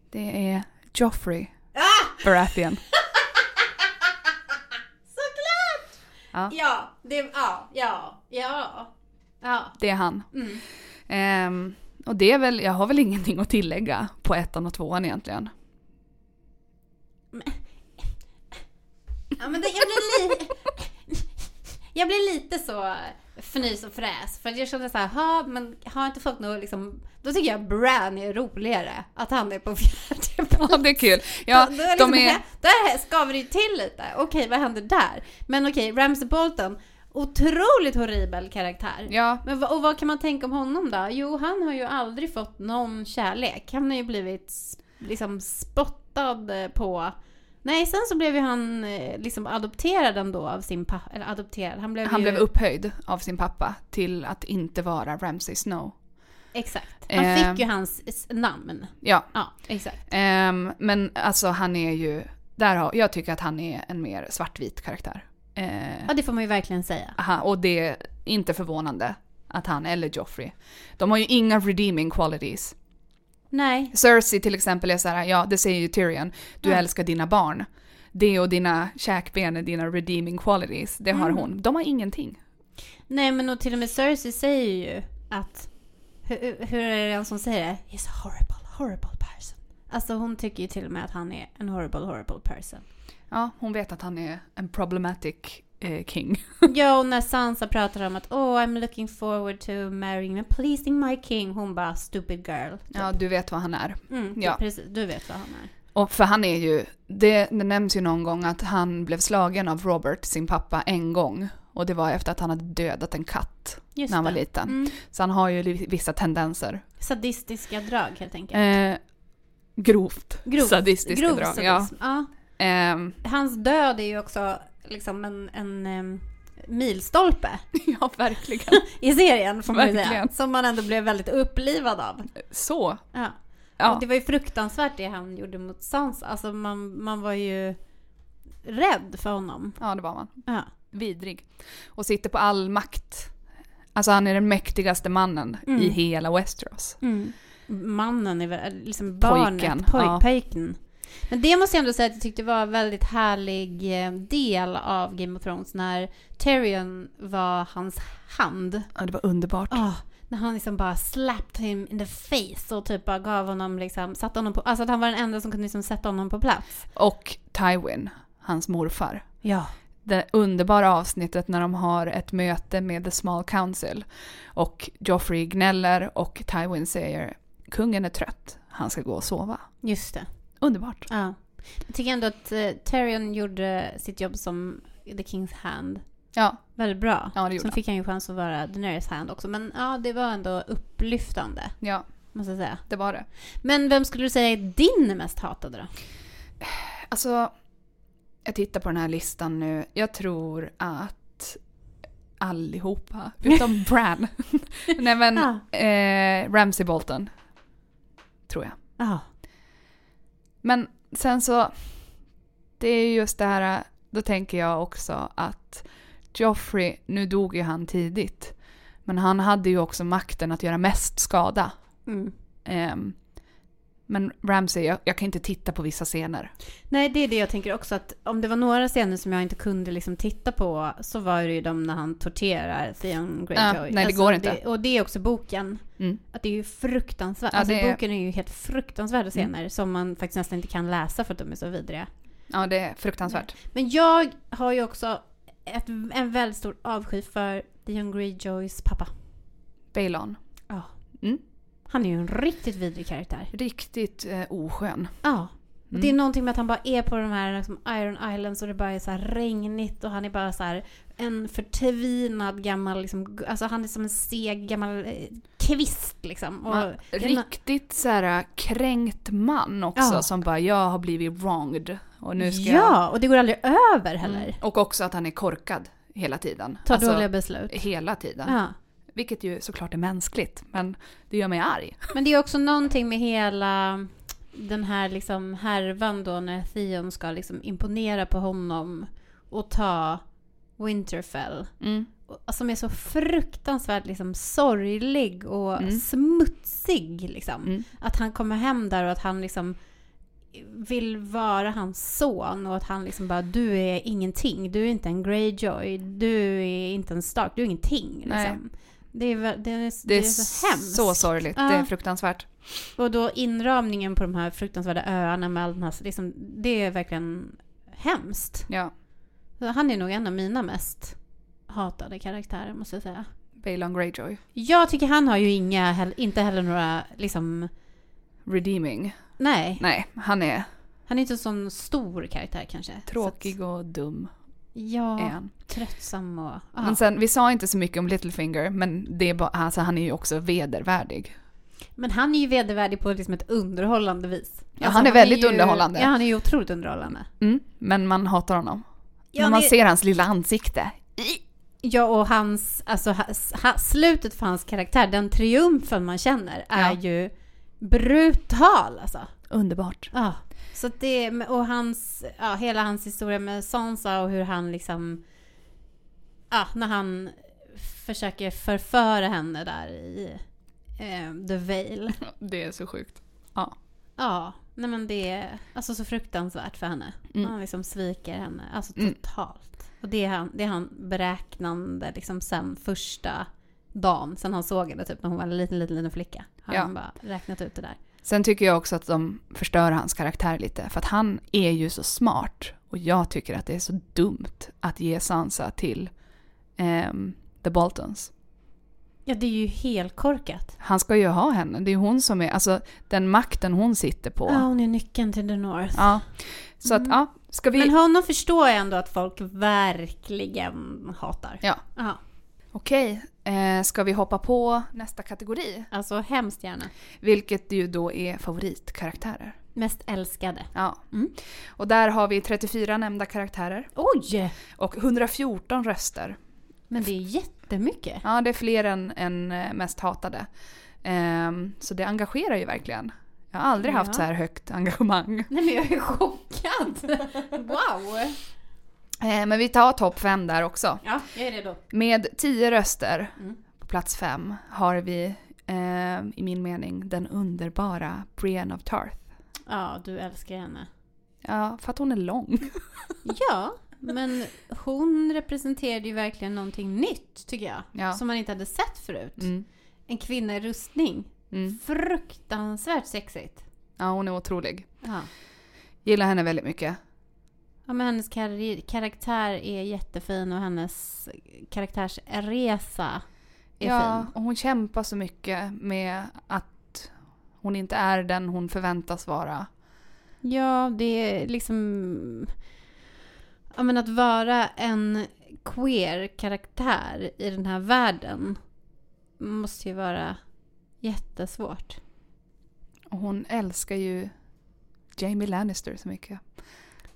Det är Joffrey Ah! Baratheon. Såklart! Ja. Ja, det, ja, ja, ja. Ja. Det är han. Mm. Ehm, och det är väl, jag har väl ingenting att tillägga på ettan och tvåan egentligen. Ja men det, jag blir lite... Jag blir lite så fnys och fräs. För jag kände så här, ha, men har inte folk något liksom... Då tycker jag Bran är roligare. Att han är på fjärde plats. Ja, det är kul. Ja, då, då är de liksom, är... här- Där skaver det ju till lite. Okej, vad händer där? Men okej, Ramsey Bolton. Otroligt horribel karaktär. Ja, Men och vad kan man tänka om honom då? Jo, han har ju aldrig fått någon kärlek. Han har ju blivit liksom spottad eh, på. Nej, sen så blev ju han eh, liksom adopterad ändå av sin pappa. Eller adopterad, han blev han ju... blev upphöjd av sin pappa till att inte vara Ramsay Snow. Exakt. Han Eh. fick ju hans namn. Ja, Ja, exakt. ehm, men alltså han är ju... Där har, jag tycker att han är en mer svartvit karaktär. Eh, Ja, det får man ju verkligen säga. aha, och det är inte förvånande att han, eller Joffrey, de har ju inga redeeming qualities. Nej. Cersei till exempel är så här, ja det säger ju Tyrion, du Mm. älskar dina barn. Det och dina käkben är dina redeeming qualities, det har Mm. hon. De har ingenting. Nej, men och till och med Cersei säger ju att... Hur, hur är det han som säger det? He's a horrible, horrible person. Alltså hon tycker ju till och med att han är en horrible, horrible person. Ja, hon vet att han är en problematic eh, king. Ja, och när Sansa pratar om att oh I'm looking forward to marrying and pleasing my king. Hon bara stupid girl. typ. Ja, du vet vad han är. Mm, ja. ja. precis. Du vet vad han är. Och för han är ju, det, det nämns ju någon gång att han blev slagen av Robert, sin pappa, en gång. Och det var efter att han hade dödat en katt Just när han var det. liten. Mm. Så han har ju vissa tendenser. Sadistiska drag helt enkelt. Eh, grovt, Grov- sadistiska grov drag. Ja. sadism. Ja. Ehm, Hans död är ju också liksom en, en milstolpe ja, verkligen. i serien får man ju säga. Verkligen. Som man ändå blev väldigt upplivad av. Så. Ja. Ja. Och det var ju fruktansvärt det han gjorde mot Sansa. Alltså man, man var ju rädd för honom. ja, det var man. Ja. Vidrig. Och sitter på all makt. Alltså han är den mäktigaste mannen Mm. i hela Westeros. Mannen är väl liksom barnet, Pojken, poj, ja. pojken. Men det måste jag ändå säga att jag tyckte var en väldigt härlig eh, del av Game of Thrones när Tyrion var hans hand. Ja, det var underbart. Ah, När han liksom bara slapped him in the face och typ bara gav honom liksom, satte honom på, alltså att han var den enda som kunde liksom sätta honom på plats. Och Tywin, hans morfar. Ja. Det underbara avsnittet när de har ett möte med The Small Council. Och Joffrey gnäller och Tywin säger kungen är trött, han ska gå och sova. Just det. Underbart. Ja. Jag tycker ändå att uh, Tyrion gjorde sitt jobb som The King's Hand Ja, väldigt bra. ja det gjorde Sen fick han ju chans att vara Daenerys Hand också. Men ja, det var ändå upplyftande, Ja, måste jag säga. det var det. Men vem skulle du säga är din mest hatade då? Alltså, jag tittar på den här listan nu. Jag tror att allihopa, utom Bran. Nej men, Ja. eh, Ramsey Bolton. Tror jag. Ja. Men sen så, det är just det här, då tänker jag också att Joffrey, nu dog ju han tidigt, men han hade ju också makten att göra mest skada. Mm. Ehm, men Ramsey, jag, jag kan inte titta på vissa scener. Nej, det är det jag tänker också att om det var några scener som jag inte kunde liksom titta på så var det ju de när han torterar Theon Greyjoy. Ja, nej, det går inte. Det, och det är också boken. Mm. Att det är ju fruktansvärt. Ja, alltså är- boken är ju helt fruktansvärda scener som man faktiskt nästan inte kan läsa för att de är så vidriga. Ja, det är fruktansvärt. Men jag har ju också ett, en väldigt stor avsky för Theon Greyjoys pappa. Balon. Ja. Mm. Han är ju en riktigt vidrig karaktär. Riktigt eh, oskön. Ja. Mm. Det är någonting med att han bara är på de här liksom, Iron Islands och det bara är så regnigt och han är bara så här en förtvinad gammal, liksom, alltså han är som en seg gammal eh, kvist liksom. Och, Man, riktigt så här kränkt man också Ja. som bara jag har blivit wronged och nu ska jag... ja, och det går aldrig över heller. Mm. Och också att han är korkad hela tiden. Ta Alltså, dåliga beslut. Hela tiden. Ja. Vilket ju såklart är mänskligt, men det gör mig arg. Men det är också någonting med hela den här liksom härvan då när Theon ska liksom imponera på honom och ta Winterfell. Mm. Som är så fruktansvärt liksom sorglig och Mm. smutsig liksom. Mm. Att han kommer hem där och att han liksom vill vara hans son och att han liksom bara du är ingenting, du är inte en Greyjoy, du är inte en Stark, du är ingenting liksom. Det är, det, är, det, Det är, är så hemskt. så sorgligt. Ja. Det är fruktansvärt. Och då inramningen på de här fruktansvärda öarna med all den här, liksom, det är verkligen hemskt. Ja. Han är nog en av mina mest hatade karaktärer måste jag säga. Balon Greyjoy. Jag tycker han har ju inga, inte heller några, liksom, Redeeming. nej. Nej, han är Han är inte en sån stor karaktär kanske. tråkig och dum. Ja, Är han. tröttsam och... ja. Men sen, vi sa inte så mycket om Littlefinger, men det är bara, alltså, han är ju också vedervärdig. Men han är ju vedervärdig på liksom ett underhållande vis. Alltså, Ja, han är väldigt ju, underhållande. Ja, han är ju otroligt underhållande. Mm, men man hatar honom. Ja, När man det- ser hans lilla ansikte. Ja, och hans, alltså ha, slutet för hans karaktär, den triumfen man känner, är Ja. ju brutal alltså. Underbart. Ja. Så det, och hans, ja, hela hans historia med Sansa och hur han liksom, ja, när han försöker förföra henne där i eh, The Vale. Det är så sjukt. Ja, nej men det är alltså så fruktansvärt för henne. Mm. Han liksom sviker henne, alltså Mm. totalt. Och det är han, det är han beräknande liksom sen första dagen, sen han såg henne typ när hon var en liten, liten, liten flicka. Har Ja. han bara räknat ut det där. Sen tycker jag också att de förstör hans karaktär lite, för att han är ju så smart. Och jag tycker att det är så dumt att ge Sansa till ehm, The Boltons. Ja, det är ju helt korkat. Han ska ju ha henne, det är hon som är, alltså den makten hon sitter på. Ja, hon är nyckeln till the North. Ja. Så att, Mm. ja, ska vi... Men honom förstår jag ändå att folk verkligen hatar. Ja. Ja, Okej, eh, ska vi hoppa på nästa kategori? alltså hemskt gärna. Vilket ju då är favoritkaraktärer. Mest älskade. Ja. Mm. Och där har vi 34 nämnda karaktärer Oj! och 114 röster. Men det är jättemycket. Ja, det är fler än, än eh, mest hatade. Ehm, så det engagerar ju verkligen. Jag har aldrig Ja. haft så här högt engagemang. Nej men jag är chockad! Wow! Eh, men vi tar topp 5 där också. Ja, jag är redo. Med 10 röster Mm. på plats 5 har vi, eh, i min mening, den underbara Brienne of Tarth. Ja, du älskar henne. Ja, för att hon är lång. Ja, men hon representerade ju verkligen någonting nytt tycker jag. Ja. Som man inte hade sett förut. Mm. en kvinna i rustning. Mm. Fruktansvärt sexigt. Ja, hon är otrolig. Ja. Gillar henne väldigt mycket. Ja, men hennes kar- karaktär är jättefin och hennes karaktärsresa är ja, fin. och hon kämpar så mycket med att hon inte är den hon förväntas vara. Ja, det är liksom... Ja, men att vara en queer-karaktär i den här världen måste ju vara jättesvårt. Och hon älskar ju Jamie Lannister så mycket.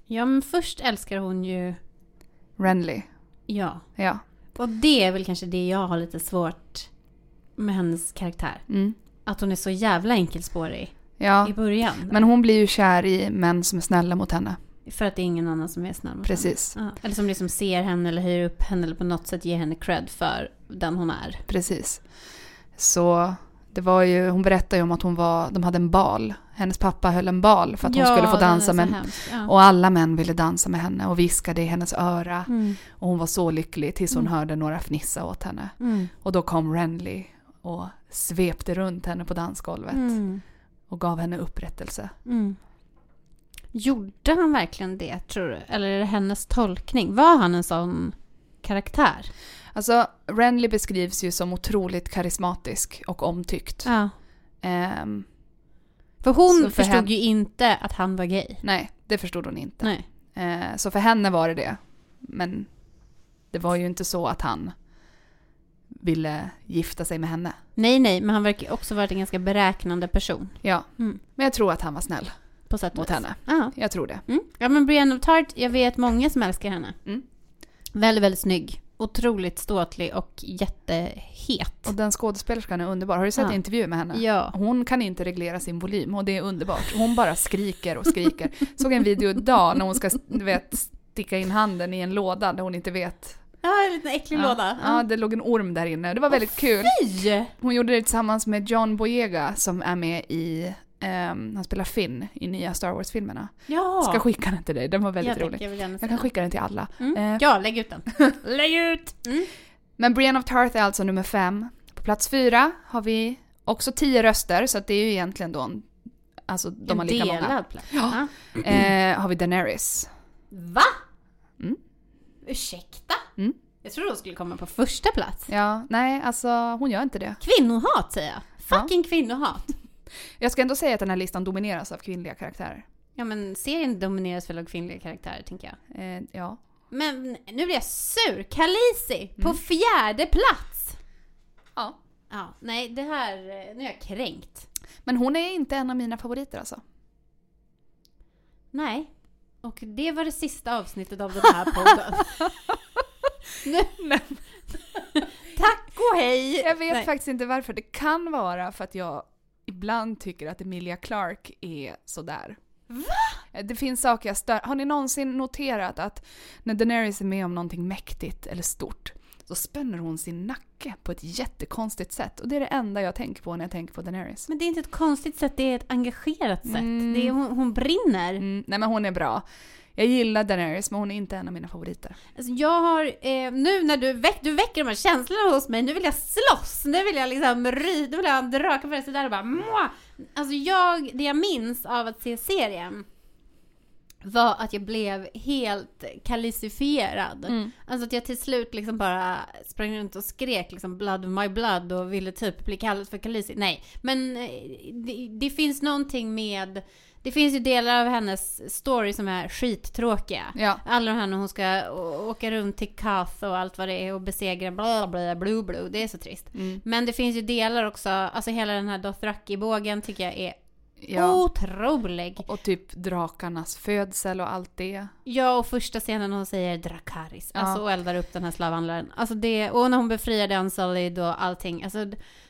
Ja, men först älskar hon ju... Renly. Ja. Ja. Och det är väl kanske det jag har lite svårt med hennes karaktär. Mm. Att hon är så jävla enkelspårig Ja. i början. Men hon blir ju kär i män som är snälla mot henne. För att det är ingen annan som är snäll mot Precis. henne. Ja. Eller som liksom ser henne eller höjer upp henne eller på något sätt ger henne cred för den hon är. Precis. Så det var ju, hon berättade ju om att hon var, de hade en bal. Hennes pappa höll en bal för att hon skulle få dansa med. Ja. Och alla män ville dansa med henne och viskade i hennes öra. Mm. Och hon var så lycklig tills hon Mm. hörde några fnissa åt henne. Mm. Och då kom Renly och svepte runt henne på dansgolvet Mm. och gav henne upprättelse. Mm. Gjorde han verkligen det, tror du? Eller är det hennes tolkning? Var han en sån karaktär? Alltså, Renly beskrivs ju som otroligt karismatisk och omtyckt. Ja. Ehm, För hon för förstod henne- ju inte att han var gay. nej, det förstod hon inte. Nej. Eh, så för henne var det det. Men det var ju inte så att han ville gifta sig med henne. nej, nej, men han verkar också varit en ganska beräknande person. Ja, Mm. men jag tror att han var snäll På sätt mot vis. henne. Ja. Jag tror det. Mm. ja, men Brienne of Tart, jag vet många som älskar henne. Mm. Väldigt, väldigt snygg. Otroligt ståtlig och jättehet. Och den skådespelerskan är underbar. Har du sett Ja. intervjuer med henne? Ja. Hon kan inte reglera sin volym och det är underbart. Hon bara skriker och skriker. Såg en video idag när hon ska du vet, sticka in handen i en låda där hon inte vet. Ja, en liten äcklig ja. låda. Ja, det låg en orm där inne. Det var väldigt kul. Fy! Hon gjorde det tillsammans med John Boyega som är med i, ehm, han spelar Finn i nya Star Wars-filmerna. Ja! Ska skicka den till dig, den var väldigt jag rolig. tänker, jag Jag kan skicka den till alla. Mm. Eh, Ja, lägg ut den. lägg ut! Mm. Men Brienne of Tarth är alltså nummer fem. På plats fyra har vi också tio röster, så det är ju egentligen då en, Alltså de har en lika delad många. plats. Ja. Eh, har vi Daenerys. Va? Mm. Ursäkta? Mm. Jag trodde hon skulle komma på första plats. Ja, nej alltså hon gör inte det. Kvinnohat säger jag. Fucking kvinnohat. Jag ska ändå säga att den här listan domineras av kvinnliga karaktärer. Ja men serien domineras väl av kvinnliga karaktärer tänker jag. Eh, ja. Men nu blir jag sur. Khaleesi på Mm. fjärde plats. ja. Ja, nej det här, eh, nu är jag kränkt. Men hon är inte en av mina favoriter alltså. Nej. Och det var det sista avsnittet av den här podden. nu. Tack och hej! Jag vet Nej. faktiskt inte varför. Det kan vara för att jag ibland tycker att Emilia Clarke är sådär. Va? Det finns saker jag stör. Har ni någonsin noterat att när Daenerys är med om någonting mäktigt eller stort så spänner hon sin nacke på ett jättekonstigt sätt. Och det är det enda jag tänker på när jag tänker på Daenerys. Men det är inte ett konstigt sätt, det är ett engagerat sätt. Mm. Det är, hon, hon brinner. Mm, nej men hon är bra. Jag gillar Daenerys men hon är inte en av mina favoriter. Alltså jag har, eh, nu när du, väck, du väcker de här känslorna hos mig, nu vill jag slåss, nu vill jag liksom ry, nu vill jag ha en drake på det där och bara Mwah! Alltså jag, det jag minns av att se serien var att jag blev helt kallicifierad. Mm. Alltså att jag till slut liksom bara sprang runt och skrek liksom blood of my blood och ville typ bli kallad för Khaleesi. Nej, men eh, det, det finns någonting med det finns ju delar av hennes story som är skittråkiga. Ja. Alla de här när hon ska åka runt till Kath och allt vad det är och besegra bla bla blue blue. Det är så trist. Mm. Men det finns ju delar också, alltså hela den här Dothraki-bågen tycker jag är ja. otrolig. Och typ drakarnas födsel och allt det. Ja, och första scenen hon säger Drakaris, Ja. alltså och eldar upp den här slavhandlaren. Alltså det, och när hon befriade Unsullied och allting. Alltså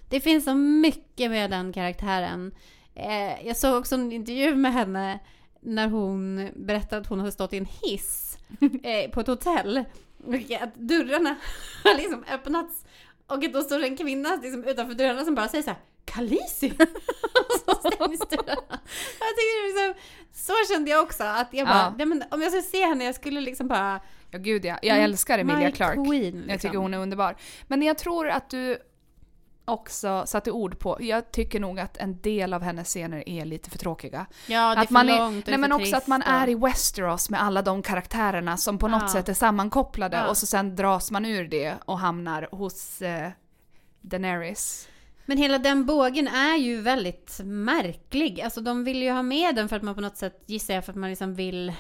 det finns så mycket med den karaktären. Eh, jag såg också en intervju med henne när hon berättade att hon hade stått i en hiss eh, på ett hotell. Och att dörrarna har liksom öppnats. Och då står en kvinna liksom utanför dörrarna som bara säger så här Khaleesi! och så stängs dörrarna. Jag tycker liksom, så kände jag också att jag bara, Ja. men om jag skulle se henne, jag skulle liksom bara... Ja gud ja, jag Mm, älskar Emilia My Clarke. Queen, liksom. Jag tycker hon är underbar. Men jag tror att du, också satte ord på. Jag tycker nog att en del av hennes scener är lite för tråkiga. Ja, det är att för man långt och nej, är men också att trist man och- är i Westeros med alla de karaktärerna som på något Ja. sätt är sammankopplade Ja. och så sen dras man ur det och hamnar hos eh, Daenerys. Men hela den bågen är ju väldigt märklig. Alltså de vill ju ha med den för att man på något sätt, gissar jag, för att man liksom vill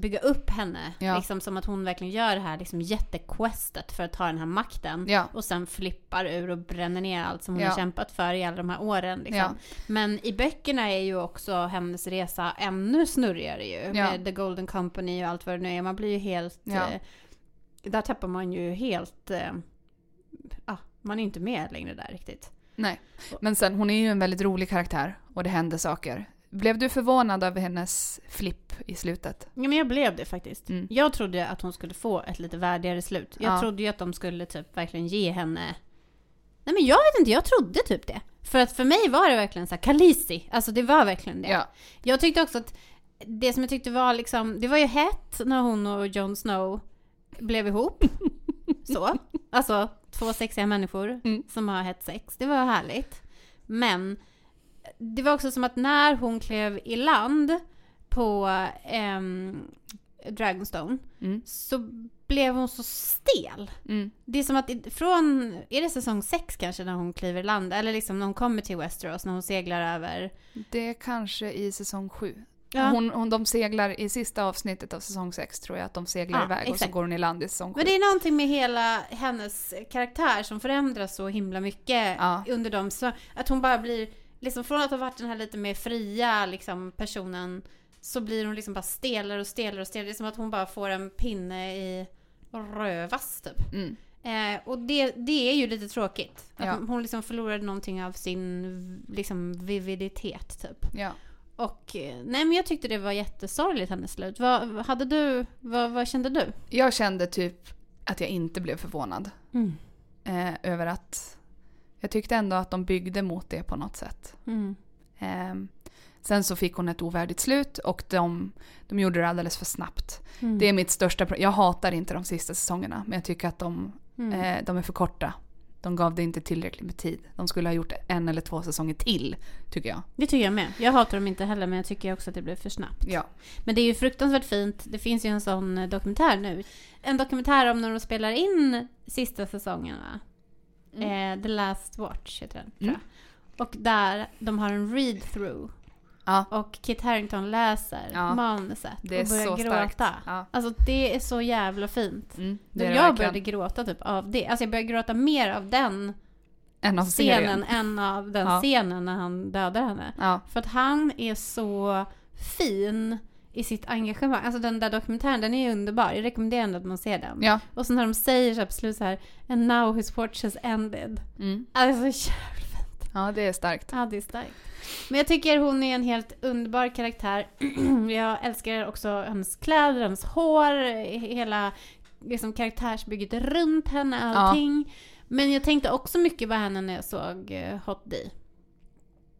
bygga upp henne. Ja. Liksom som att hon verkligen gör det här liksom jättequestet för att ta den här makten. Ja. Och sen flippar ur och bränner ner allt som hon Ja. har kämpat för i alla de här åren. Liksom. Men i böckerna är ju också hennes resa ännu snurrigare ju. Med The Golden Company och allt vad det nu är. Man blir ju helt... Eh, där tappar man ju helt... Eh, ah, man är inte med längre där riktigt. Nej. Men sen, hon är ju en väldigt rolig karaktär och det händer saker. Blev du förvånad över hennes flipp i slutet? Ja, men jag blev det faktiskt. Mm. Jag trodde att hon skulle få ett lite värdigare slut. Jag Ja. trodde ju att de skulle typ verkligen ge henne... Nej men jag vet inte, jag trodde typ det. För att för mig var det verkligen så här Khaleesi. Alltså det var verkligen det. Ja. Jag tyckte också att det som jag tyckte var liksom, det var ju hett när hon och Jon Snow blev ihop. Så. Alltså två sexiga människor Mm. som har hett sex. Det var härligt. Men det var också som att när hon klev i land på ehm, Dragonstone Mm. så blev hon så stel. Mm. Det är som att från, är det säsong sex kanske när hon kliver i land? Eller liksom när hon kommer till Westeros, när hon seglar över? Det är kanske i säsong sju. Ja. Hon, hon, de seglar i sista avsnittet av säsong sex tror jag att de seglar Ja, iväg och så exakt. går hon i land i säsong sju. Men det är någonting med hela hennes karaktär som förändras så himla mycket Ja. under dem. Så att hon bara blir, liksom från att ha varit den här lite mer fria liksom, personen så blir hon liksom bara stelare och stelare och stelare. Det är som att hon bara får en pinne i rövas typ. Mm. Eh, och det, det är ju lite tråkigt. Att Ja. Hon liksom förlorade någonting av sin liksom, vividitet typ. Ja. Och eh, nej men jag tyckte det var jättesorgligt hennes slut. Vad, hade du, vad, vad kände du? Jag kände typ att jag inte blev förvånad eh, över att jag tyckte ändå att de byggde mot det på något sätt. Mm. Eh, sen så fick hon ett ovärdigt slut och de, de gjorde det alldeles för snabbt. Mm. Det är mitt största problem. Jag hatar inte de sista säsongerna men jag tycker att de, Mm. eh, de är för korta. De gav det inte tillräckligt med tid. De skulle ha gjort en eller två säsonger till, tycker jag. Det tycker jag med. Jag hatar dem inte heller men jag tycker också att det blev för snabbt. Ja. Men det är ju fruktansvärt fint. Det finns ju en sån eh, dokumentär nu. En dokumentär om när de spelar in sista säsongen va? Eh, The Last Watch heter den tror Mm. jag. Och där de har en read-through. Ja. Och Kit Harington läser Ja. manuset och börjar gråta. Ja. Alltså det är så jävla fint. Mm, det jag verkligen. började gråta typ av det. Alltså jag började gråta mer av den En av scenen än av den scenen när han dödar henne. För att han är så fin i sitt engagemang. Alltså den där dokumentären, den är underbar. Jag rekommenderar ändå att man ser den. Ja. Och så när de säger så här på slutet så här And now his watch has ended. Mm. Alltså jävla fint. ja, det är starkt. Ja, det är starkt. Men jag tycker hon är en helt underbar karaktär. jag älskar också hennes kläder, hennes hår, hela liksom, karaktärsbygget runt henne, allting. Men jag tänkte också mycket på henne när jag såg eh, Hot D.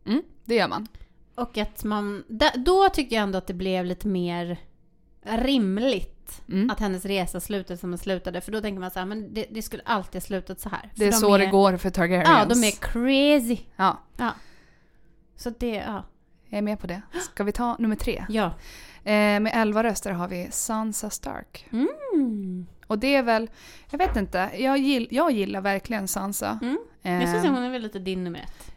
Mm, det gör man. Och att man, då tyckte jag ändå att det blev lite mer rimligt Mm. att hennes resa slutade som den slutade. För då tänker man så här, men det, det skulle alltid ha slutat så här. Det är de så det går för Targaryens. Ja, de är crazy. Ja, Så det, ja. jag är med på det. Ska vi ta nummer tre? Ja. Eh, med elva röster har vi Sansa Stark. Mm. Och det är väl, jag vet inte, jag, gill, jag gillar verkligen Sansa. Mm. Jag skulle säga hon är väl lite din nummer ett.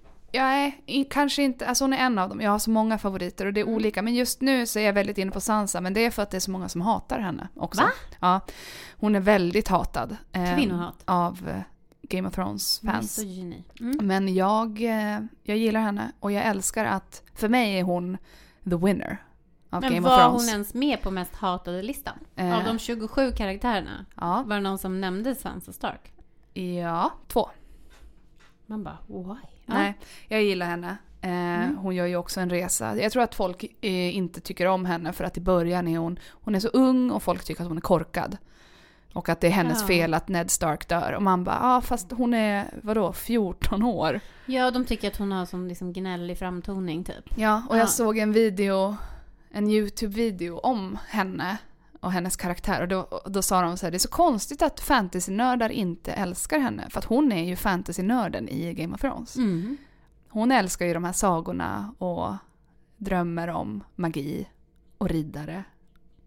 I- kanske inte, alltså hon är en av dem. Jag har så många favoriter och det är Mm. olika. Men just nu så är jag väldigt inne på Sansa, men det är för att det är så många som hatar henne också. Va? Ja. Hon är väldigt hatad. eh, Kvinnohat. Av eh, Game of Thrones fans. Misogyni. Mm. Men jag, eh, jag gillar henne och jag älskar att, för mig är hon the winner av Men Game of var Thrones. hon ens med på mest hatade listan? Eh, Av de 27 karaktärerna? Ja, Var det någon som nämnde Sansa Stark? ja, två. Man bara, why? Nej, jag gillar henne. Eh, Mm. Hon gör ju också en resa. Jag tror att folk eh, inte tycker om henne för att i början är hon, hon är så ung och folk tycker att hon är korkad. Och att det är hennes Ja. fel att Ned Stark dör. Och man bara, ja ah, fast hon är, vadå, 14 år? Ja, de tycker att hon har som liksom gnällig framtoning typ. Ja, och jag Ja. såg en video, en YouTube-video om henne. Och hennes karaktär. Och då, och då sa de så här, det är så konstigt att fantasynördar inte älskar henne. För att hon är ju fantasynörden i Game of Thrones. Mm. Hon älskar ju de här sagorna och drömmer om magi och riddare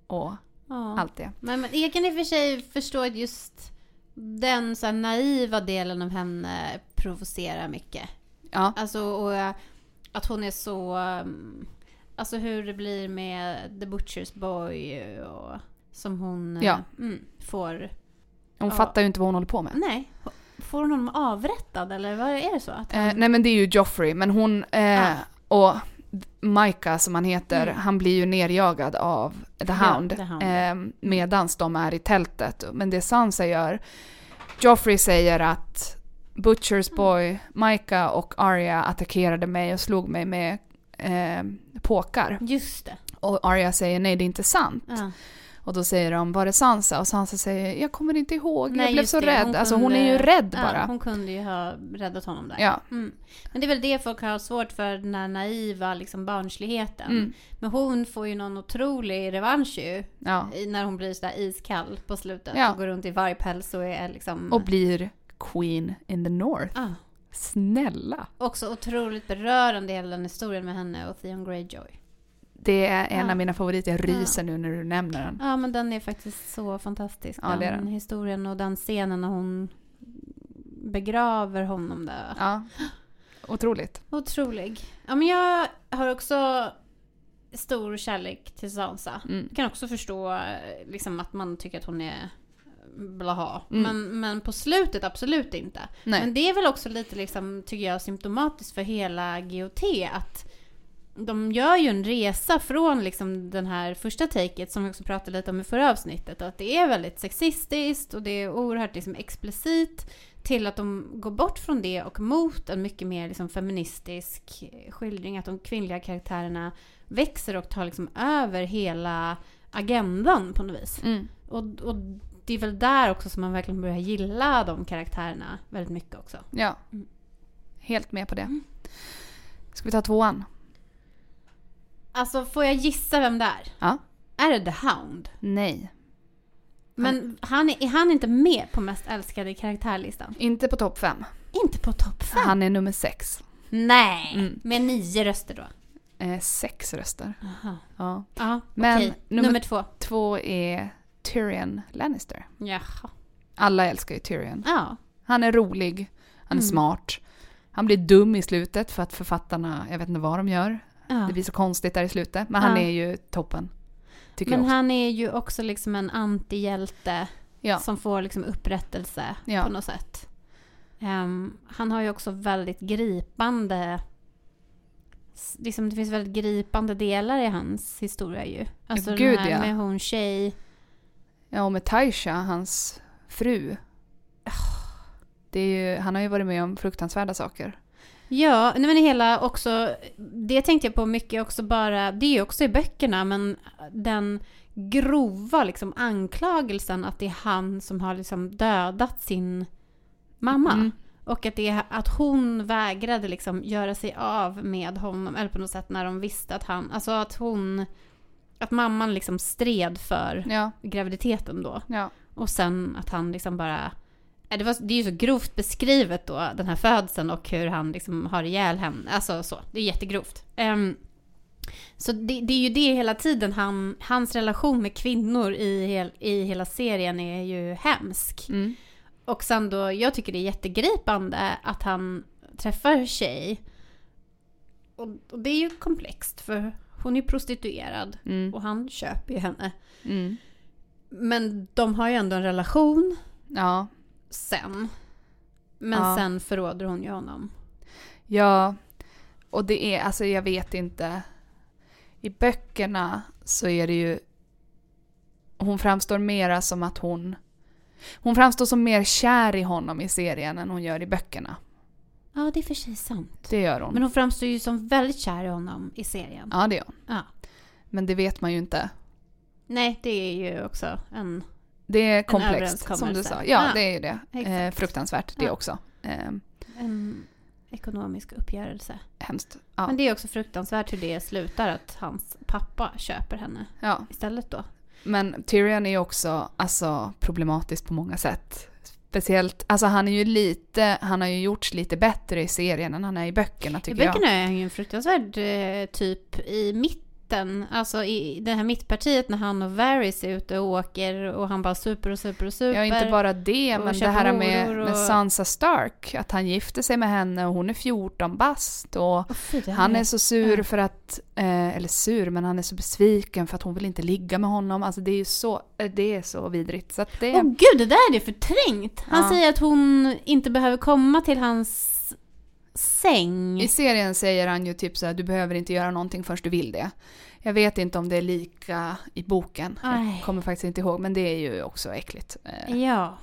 och Ja. allt det. Men, men jag kan i och för sig förstå att just den så naiva delen av henne provocerar mycket. Ja, Alltså och eh, att hon är så... Alltså hur det blir med The Butcher's Boy och som hon eh, Ja. mm, får... hon Ja. fattar ju inte vad hon håller på med. Nej, får hon honom avrättad eller vad är det så? Att han, Eh, nej men det är ju Joffrey, men hon... Eh, Och Micah som han heter, Mm. han blir ju nerjagad av The Ja, Hound. The Hound. Eh, medans de är i tältet. Men det Sansa gör, Joffrey säger att Butchers boy, Micah och Arya attackerade mig och slog mig med eh, påkar. Just det. Och Arya säger nej det är inte sant. Ja. Och då säger de var det Sansa? Och Sansa säger jag kommer inte ihåg, Nej, jag blev så det. rädd. Hon alltså hon kunde- är ju rädd Ja, bara. hon kunde ju ha räddat honom där. Ja. Mm. Men det är väl det folk har svårt för, den här naiva liksom, barnsligheten. Mm. Men hon får ju någon otrolig revansch ju. Ja. När hon blir sådär iskall på slutet. Och går runt i vargpäls och är liksom... Och blir Queen in the North. ah, Snälla. också otroligt berörande hela den historien med henne och Theon Greyjoy. Det är en Ja. av mina favoriter, jag ryser nu när du nämner den. Ja men den är faktiskt så fantastisk. Ja, den, den. historien och den scenen när hon begraver honom där. Ja. Otroligt. Otrolig. Ja men jag har också stor kärlek till Sansa. Mm. Jag kan också förstå eh, liksom, att man tycker att hon är blaha. Mm. Men, men på slutet absolut inte. Nej. Men det är väl också lite, liksom, tycker jag, symptomatiskt för hela GOT att de gör ju en resa från liksom den här första taket som vi också pratade lite om i förra avsnittet. Att det är väldigt sexistiskt och det är oerhört liksom explicit. Till att de går bort från det och mot en mycket mer liksom feministisk skildring. Att de kvinnliga karaktärerna växer och tar liksom över hela agendan på något vis. Mm. Och, och det är väl där också som man verkligen börjar gilla de karaktärerna väldigt mycket också. Ja. Mm. Helt med på det. Ska vi ta tvåan? Alltså får jag gissa vem det är? Ja. Är det The Hound? Nej. Men han är, är han inte med på mest älskade karaktärlistan? Inte på topp fem. Inte på topp fem? Han är nummer sex. Nej! Mm. Med nio röster då? Eh, sex röster. Aha. Ja. Ja, Men okej. nummer- Nummer... två. Två är Tyrion Lannister. Jaha. Alla älskar ju Tyrion. Ja. Han är rolig, han är Mm. smart. Han blir dum i slutet för att författarna, jag vet inte vad de gör. ja. Det blir så konstigt där i slutet. Men han Ja. är ju toppen. Men han är ju också liksom en antihjälte Ja. som får liksom upprättelse på något sätt. Ehm, han har ju också väldigt gripande... Liksom, det finns väldigt gripande delar i hans historia ju. Alltså Gud, den här ja. med hon tjej... Ja, och med Taisha, hans fru. Ju, han har ju varit med om fruktansvärda saker. Ja, nej men hela också... Det tänkte jag på mycket också bara... Det är ju också i böckerna men den grova liksom anklagelsen att det är han som har liksom dödat sin mamma. Mm. Och att, det, att hon vägrade liksom göra sig av med honom, eller på något sätt när de visste att han, alltså att hon, att mamman liksom stred för Ja, graviditeten då. ja. Och sen att han liksom bara, eh, det, var, det är ju så grovt beskrivet då, den här födseln och hur han liksom har ihjäl henne, alltså så, det är jättegrovt. Ehm, så det, det är ju det hela tiden, han, hans relation med kvinnor i, hel, i hela serien är ju hemsk. Mm. Och sen då, jag tycker det är jättegripande att han träffar tjej. Och, och det är ju komplext för hon är prostituerad Mm. och han köper ju henne. Mm. Men de har ju ändå en relation Ja. sen. Men Ja. sen förråder hon ju honom. Ja, och det är, alltså jag vet inte. I böckerna så är det ju... Hon framstår mera som att hon... Hon framstår som mer kär i honom i serien än hon gör i böckerna. Ja, det är för sig sant. Det gör hon. Men hon framstår ju som väldigt kär i honom i serien. Ja, det gör hon. Ja. Men det vet man ju inte. Nej, det är ju också en... Det är komplext, som du sa. Ja, Ja, det är ju det. Eh, fruktansvärt, det Ja. också. Eh, en ekonomisk uppgörelse. hemskt. Ja. Men det är också fruktansvärt hur det slutar att hans pappa köper henne ja. istället då. Men Tyrion är ju också alltså, problematisk på många sätt. Speciellt, alltså han är ju lite, han har ju gjorts lite bättre i serien än han är i böckerna I tycker jag. böckerna är han ju en fruktansvärd eh, typ i mitten, alltså i det här mittpartiet när han och Varys är ute och åker och han bara super och super och super. Ja, inte bara det, och men det här med, horor med och- Sansa Stark, att han gifter sig med henne och hon är 14 bast och Åh, fy, han är så sur Ja. för att, eh, eller sur, men han är så besviken för att hon vill inte ligga med honom. Alltså det är ju så, eh, det är så vidrigt. Så det, Åh gud, det där är det förträngt! Han Ja. säger att hon inte behöver komma till hans säng. I serien säger han ju typ så här, du behöver inte göra någonting förrän du vill det. Jag vet inte om det är lika i boken. Aj. Jag kommer faktiskt inte ihåg, men det är ju också äckligt. Eh, Ja.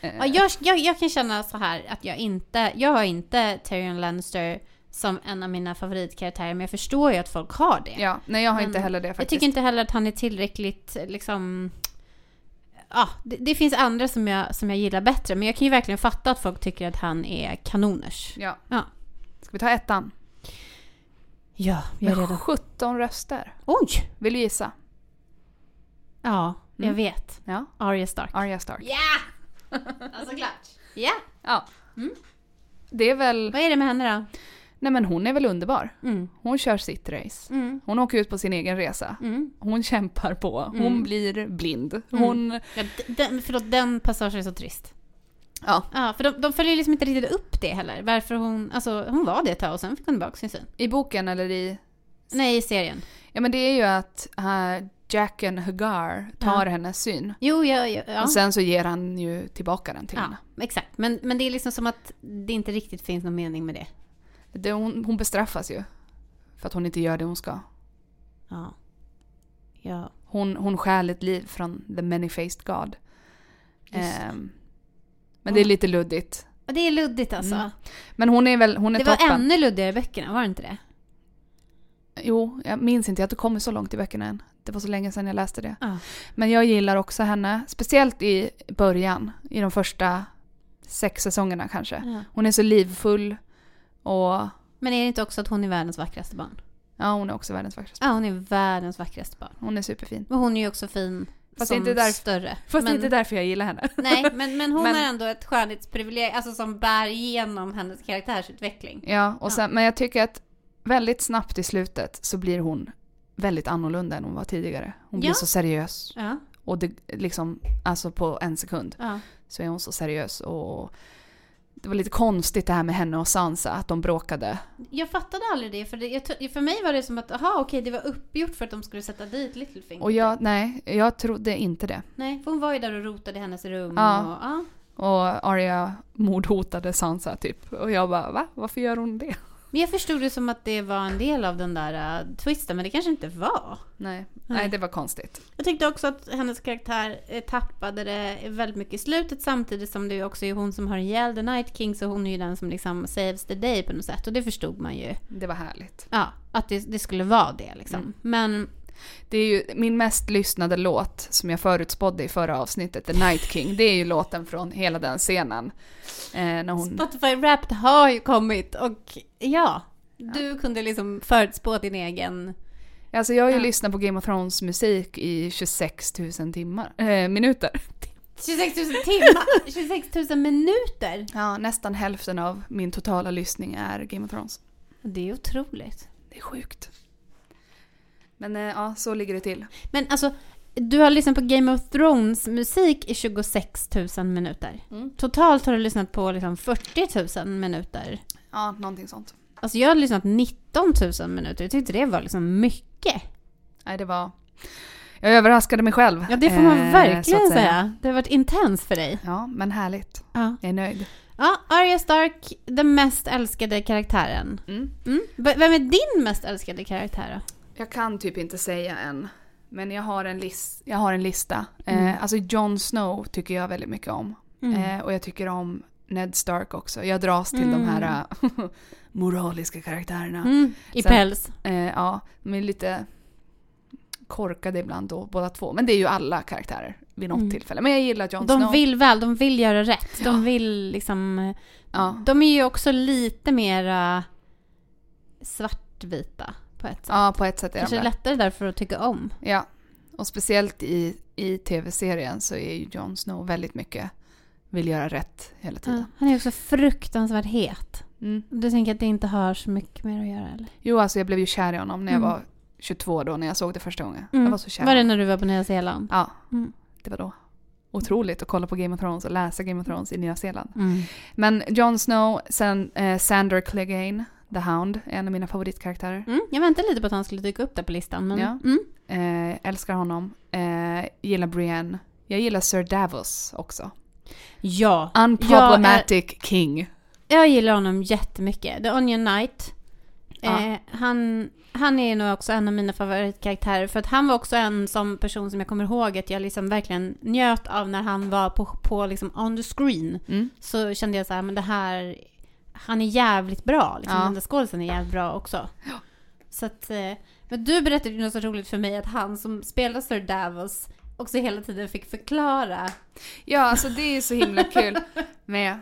eh, ja jag, jag, jag kan känna så här att jag inte, jag har inte Tyrion Lannister som en av mina favoritkaraktärer, men jag förstår ju att folk har det. ja, nej jag har Men inte heller det jag faktiskt. tycker inte heller att han är tillräckligt liksom... Ja, det, det finns andra som jag, som jag gillar bättre, men jag kan ju verkligen fatta att folk tycker att han är kanoners. Ja. Ja. Ska vi ta ettan? Ja, jag är redo. 17 röster. Oj! Vill du gissa? Ja, jag Mm. vet. Ja, Arya Stark. Arya Stark. Ja! Alltså klart. Ja. Ja. Mm. Det är väl, Vad är det med henne då? Nej men hon är väl underbar. Mm. Hon kör sitt race. Mm. Hon åker ut på sin egen resa. Mm. Hon kämpar på. Hon Mm. blir blind. Hon... Ja, den, förlåt, den passagen är så trist. Ja. Ja, för de, de följer liksom inte riktigt upp det heller. Varför hon, alltså hon var det ett tag och sen fick hon tillbaka sin syn. I boken eller i... Nej, i serien. Ja men det är ju att uh, Jacken Hagar tar Ja. hennes syn. Jo, ja, ja. ja. Och sen så ger han ju tillbaka den till ja henne. exakt. Men, men det är liksom som att det inte riktigt finns någon mening med det. Det, hon, hon bestraffas ju. För att hon inte gör det hon ska. Ja. Ja. Hon, hon stjäl ett liv från the many-faced God. Ehm, men det är lite luddigt. Och det är luddigt alltså. Mm. Men hon är väl, hon är det var toppen. ännu luddigare i böckerna, var det inte det? Jo, jag minns inte, jag har inte kommit så långt i böckerna än. Det var så länge sedan jag läste det. Ja. Men jag gillar också henne, speciellt i början, i de första sex säsongerna kanske. Ja. Hon är så livfull och Men är det inte också att hon är världens vackraste barn? ja, hon är också världens vackraste. Ja, hon är världens vackraste barn. Hon är superfin. Och hon är ju också fin Fast som inte där- större. Fast det är men, inte därför jag gillar henne. Nej, men, men hon Men- är ändå ett skönhetsprivilegium, alltså som bär igenom hennes karaktärsutveckling. Ja, och sen, men jag tycker att väldigt snabbt i slutet så blir hon väldigt annorlunda än hon var tidigare. Hon blir Ja. så seriös. Ja, Och det liksom, alltså på en sekund ja. så är hon så seriös och det var lite konstigt det här med henne och Sansa, att de bråkade. Jag fattade aldrig det, för, det, för mig var det som att, aha okej, det var uppgjort för att de skulle sätta dit Littlefinger. Och jag, nej, jag trodde inte det. Nej, för hon var ju där och rotade i hennes rum. Ja. Och, ja. Och Arya mordhotade Sansa typ. Och jag bara, va? Varför gör hon det? Men jag förstod det som att det var en del av den där uh, twisten, men det kanske inte var. Nej, Nej. nej det var konstigt. Jag tyckte också att hennes karaktär eh, tappade det väldigt mycket i slutet samtidigt som det också är hon som har ihjäl The Night King så hon är ju den som liksom saves the day på något sätt och det förstod man ju. Det var härligt. Ja, att det, det skulle vara det liksom. Mm. Men Det är ju min mest lyssnade låt som jag förutspådde i förra avsnittet, The Night King. Det är ju låten från hela den scenen. Eh, när hon... Spotify Wrapped har ju kommit och ja, du kunde liksom förutspå din egen... Alltså jag har ju Ja. lyssnat på Game of Thrones musik i 26 000 timmar, eh, minuter. 26 000 timmar! 26 000 minuter! Ja, nästan hälften av min totala lyssning är Game of Thrones. Det är otroligt. Det är sjukt. Men eh, ja, så ligger det till. Men alltså, du har lyssnat på Game of Thrones musik i 26 000 minuter. Mm. Totalt har du lyssnat på liksom 40 000 minuter. Ja, någonting sånt. Alltså jag har lyssnat 19 000 minuter. Jag tyckte det var liksom mycket. Nej, det var... Jag överraskade mig själv. Ja, det får man eh, verkligen att säga. Det har varit intens för dig. Ja, men härligt. Ja. Jag är nöjd. ja, Arya Stark, den mest älskade karaktären. Mm. Mm. Vem är din mest älskade karaktär då? Jag kan typ inte säga än. Men jag har en, lis- jag har en lista. Mm. Eh, alltså Jon Snow tycker jag väldigt mycket om. Eh, och jag tycker om Ned Stark också. Jag dras till de Mm. här eh, moraliska karaktärerna. Mm. I Sen- päls. Eh, ja, de är lite korkade ibland då, båda två. Men det är ju alla karaktärer vid något Mm. tillfälle. Men jag gillar Jon De Snow. vill väl, de vill göra rätt. Ja. De vill liksom... Ja. De är ju också lite mera svartvita på ett sätt. ja, på ett sätt är de Kanske det. lättare därför att tycka om. Ja. Och speciellt i, i tv-serien så är ju Jon Snow väldigt mycket vill göra rätt hela tiden. Ja, han är också fruktansvärt het. Mm. Du tänker att det inte har så mycket mer att göra eller? Jo, alltså jag blev ju kär i honom när jag Mm. var 22 då, när jag såg det första gången. Mm. Jag var så kär. Var det när du var på Nya Zeeland? Ja, Mm. det var då. Otroligt att kolla på Game of Thrones och läsa Game of Thrones i Nya Zeeland. Mm. Men Jon Snow, sen eh, Sander Clegane, The Hound, är en av mina favoritkaraktärer. Mm. Jag väntade lite på att han skulle dyka upp där på listan. Men... Ja. Mm. Eh, älskar honom. Eh, gillar Brienne. Jag gillar Sir Davos också. ja. Unproblematic king. Jag gillar honom jättemycket. The Onion Knight. Eh, han, han är nog också en av mina favoritkaraktärer. För att han var också en som person som jag kommer ihåg att jag liksom verkligen njöt av när han var på, på liksom on the screen. Mm. Så kände jag så här, men det här, han är jävligt bra. Liksom, Ja. Den där skådisen är jävligt bra också. Så att, eh, men du berättade ju något så roligt för mig att han som spelar Sir Davos också hela tiden fick förklara. Ja, alltså det är så himla kul med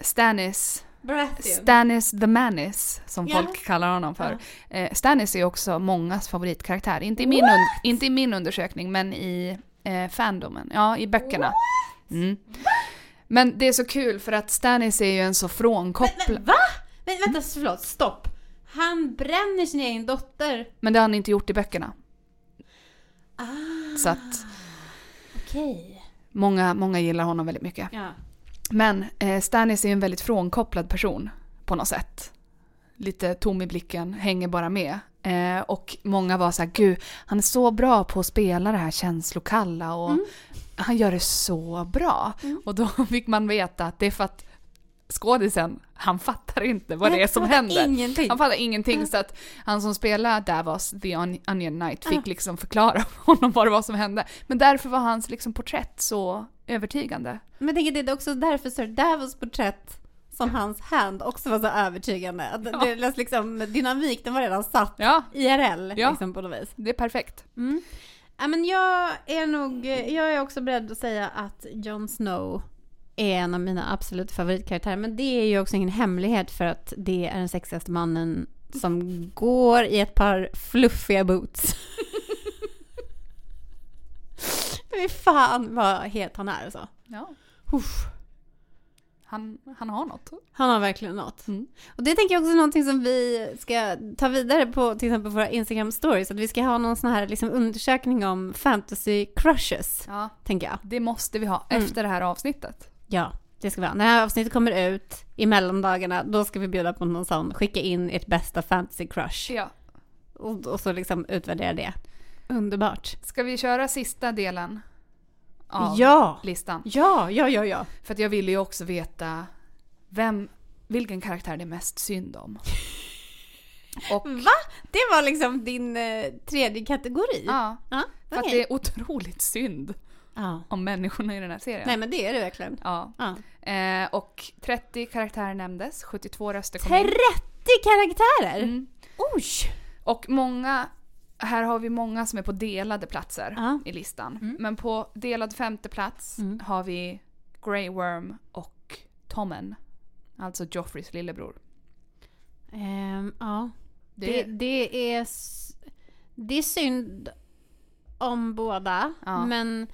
Stannis. Baratheon. Stannis the Manis, som Ja. folk kallar honom för. Eh, Stannis är också mångas favoritkaraktär. Inte i min, inte i min undersökning, men i eh, fandomen. Ja, i böckerna. Mm. Men det är så kul för att Stannis är ju en så frånkopplad... Men, va? Men vänta, förlåt, stopp. Han bränner sin egen dotter. Men det har han inte gjort i böckerna. Ah, Så att okej. många, många gillar honom väldigt mycket. Ja. Men eh, Stannis är ju en väldigt frånkopplad person på något sätt. Lite tom i blicken, hänger bara med. Eh, och många var så här, gud, han är så bra på att spela det här känslokalla och Mm. Han gör det så bra. Mm. Och då fick man veta att det är för att skådisen, han fattar inte vad det är som händer. Ingenting. Han fattar ingenting så att han som spelar Davos, The On- Onion Knight, fick liksom förklara för honom vad det var som hände. Men därför var hans liksom porträtt så övertygande. Men jag tänker det är också därför Sir Davos porträtt som hans hand också var så övertygande. Att Ja. det, det liksom, dynamik, den var redan satt Ja, IRL Ja. liksom, på något vis. det är perfekt. Mm. Ja, men jag är nog, jag är också beredd att säga att Jon Snow är en av mina absolut favoritkaraktärer. Men det är ju också ingen hemlighet för att det är den sexigaste mannen som går i ett par fluffiga boots. Fy fan vad het han är alltså. Ja. Uff. Han, han har något. Han har verkligen något. Mm. Och det tänker jag också är någonting som vi ska ta vidare på till exempel våra Instagram stories. Att vi ska ha någon sån här liksom undersökning om fantasy crushes, Ja, tänker jag. det måste vi ha Mm. efter det här avsnittet. Ja, det ska vi ha. När det här avsnittet kommer ut i mellandagarna, då ska vi bjuda på någon sån, skicka in ert bästa fantasy crush. Ja. Och, och så liksom utvärdera det. Underbart. Ska vi köra sista delen av Ja! listan? Ja, ja, ja, ja. För att jag ville ju också veta vem, vilken karaktär det är mest synd om. Och, Va? Det var liksom din eh, tredje kategori? ja, ja för att det är otroligt synd ja. om människorna i den här serien. Nej men det är det verkligen. Ja. Ja. Eh, och 30 karaktärer nämndes, 72 röster kom in. 30 karaktärer! Mm. Oj! Och många, här har vi många som är på delade platser Ja. i listan. Mm. Men på delad femte plats Mm. har vi Grey Worm och Tommen. Alltså Joffreys lillebror. Ehm, ja. Det, Det, det, är, det är synd om båda, Ja. men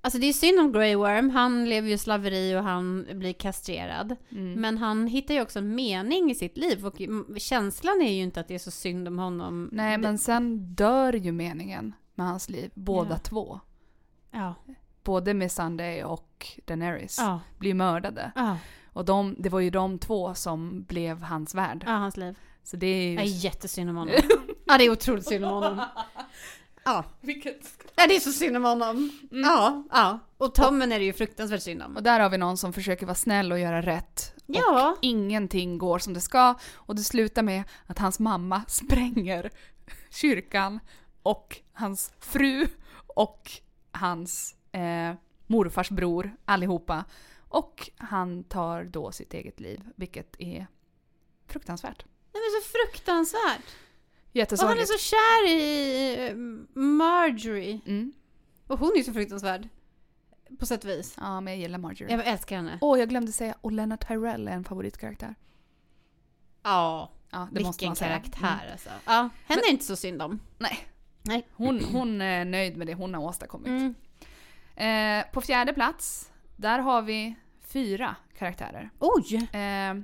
alltså det är synd om Grey Worm. Han lever ju slaveri och han blir kastrerad. mm. Men han hittar ju också en mening i sitt liv och känslan är ju inte att det är så synd om honom. Nej, men sen dör ju meningen med hans liv, båda Ja. två. Ja, Både med Sunday och Daenerys ja, blir mördade. ja, Och de, det var ju de två som blev hans värld. ja, hans liv. Så det är ju... Det är jättesynd om honom. Ja, det är otroligt synd om honom. Ja, Vilket... ja det är så synd om honom. Mm. Ja, ja. Och Tommen är det ju fruktansvärt synd om. Och där har vi någon som försöker vara snäll och göra rätt. Ja. Och ingenting går som det ska. Och det slutar med att hans mamma spränger kyrkan och hans fru och hans eh, morfars bror, allihopa. Och han tar då sitt eget liv, vilket är fruktansvärt. Det är så fruktansvärt. Och han är Jättesorgligt. så kär i Marjorie. Mm. Och hon är ju så fruktansvärd. På sätt och vis. Ja, men jag gillar Marjorie. Jag älskar henne. Åh, jag glömde säga Olenna Tyrell är en favoritkaraktär. Ja, Ja, det måste vilken man säga. karaktär Mm. alltså. Ja, henne är inte så synd om. Nej. Nej. Hon, hon är nöjd med det hon har åstadkommit. Mm. Eh, på fjärde plats, där har vi fyra karaktärer. Oj! Eh,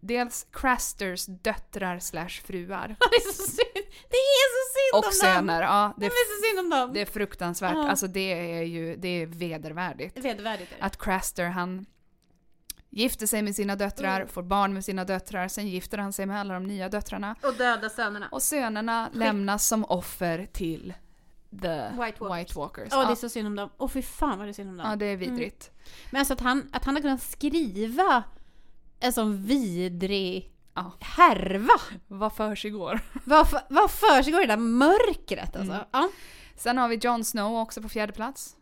dels Crasters döttrar slash fruar. Det är så synd, det är så synd Och om dem! söner. Ja, det, Det är så synd om dem! det är fruktansvärt. Ja. Alltså det är ju det är vedervärdigt. Vedervärdigt är det. Att Craster han gifter sig med sina döttrar, Mm. får barn med sina döttrar, sen gifter han sig med alla de nya döttrarna. Och döda sönerna. Och sönerna lämnas som offer till the White Walkers. White Walkers. Åh, det är ja. så synd om dem. Åh fy fan vad det är synd om dem. ja, det är vidrigt. Men alltså att han, att han har kunnat skriva en sån vidrig Ja. härva. Vad försiggår? Vad, för, vad försiggår i det där mörkret alltså? Mm. Ja. Sen har vi Jon Snow också på fjärde plats.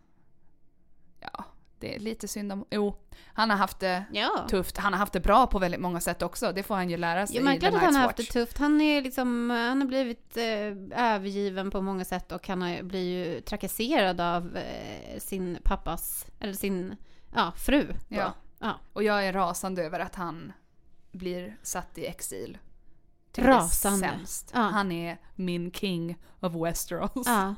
Ja, det är lite synd om... Jo, han har haft det ja. tufft. Han har haft det bra på väldigt många sätt också. Det får han ju lära sig men i The att han Night's har haft det tufft. Han, är liksom, han har blivit eh, övergiven på många sätt och han har, blir ju trakasserad av eh, sin pappas, eller sin ja, fru. då. Ja. Ja. Och jag är rasande över att han blir satt i exil. Rasande. Sämst. Ja. Han är min king of Westeros. ja.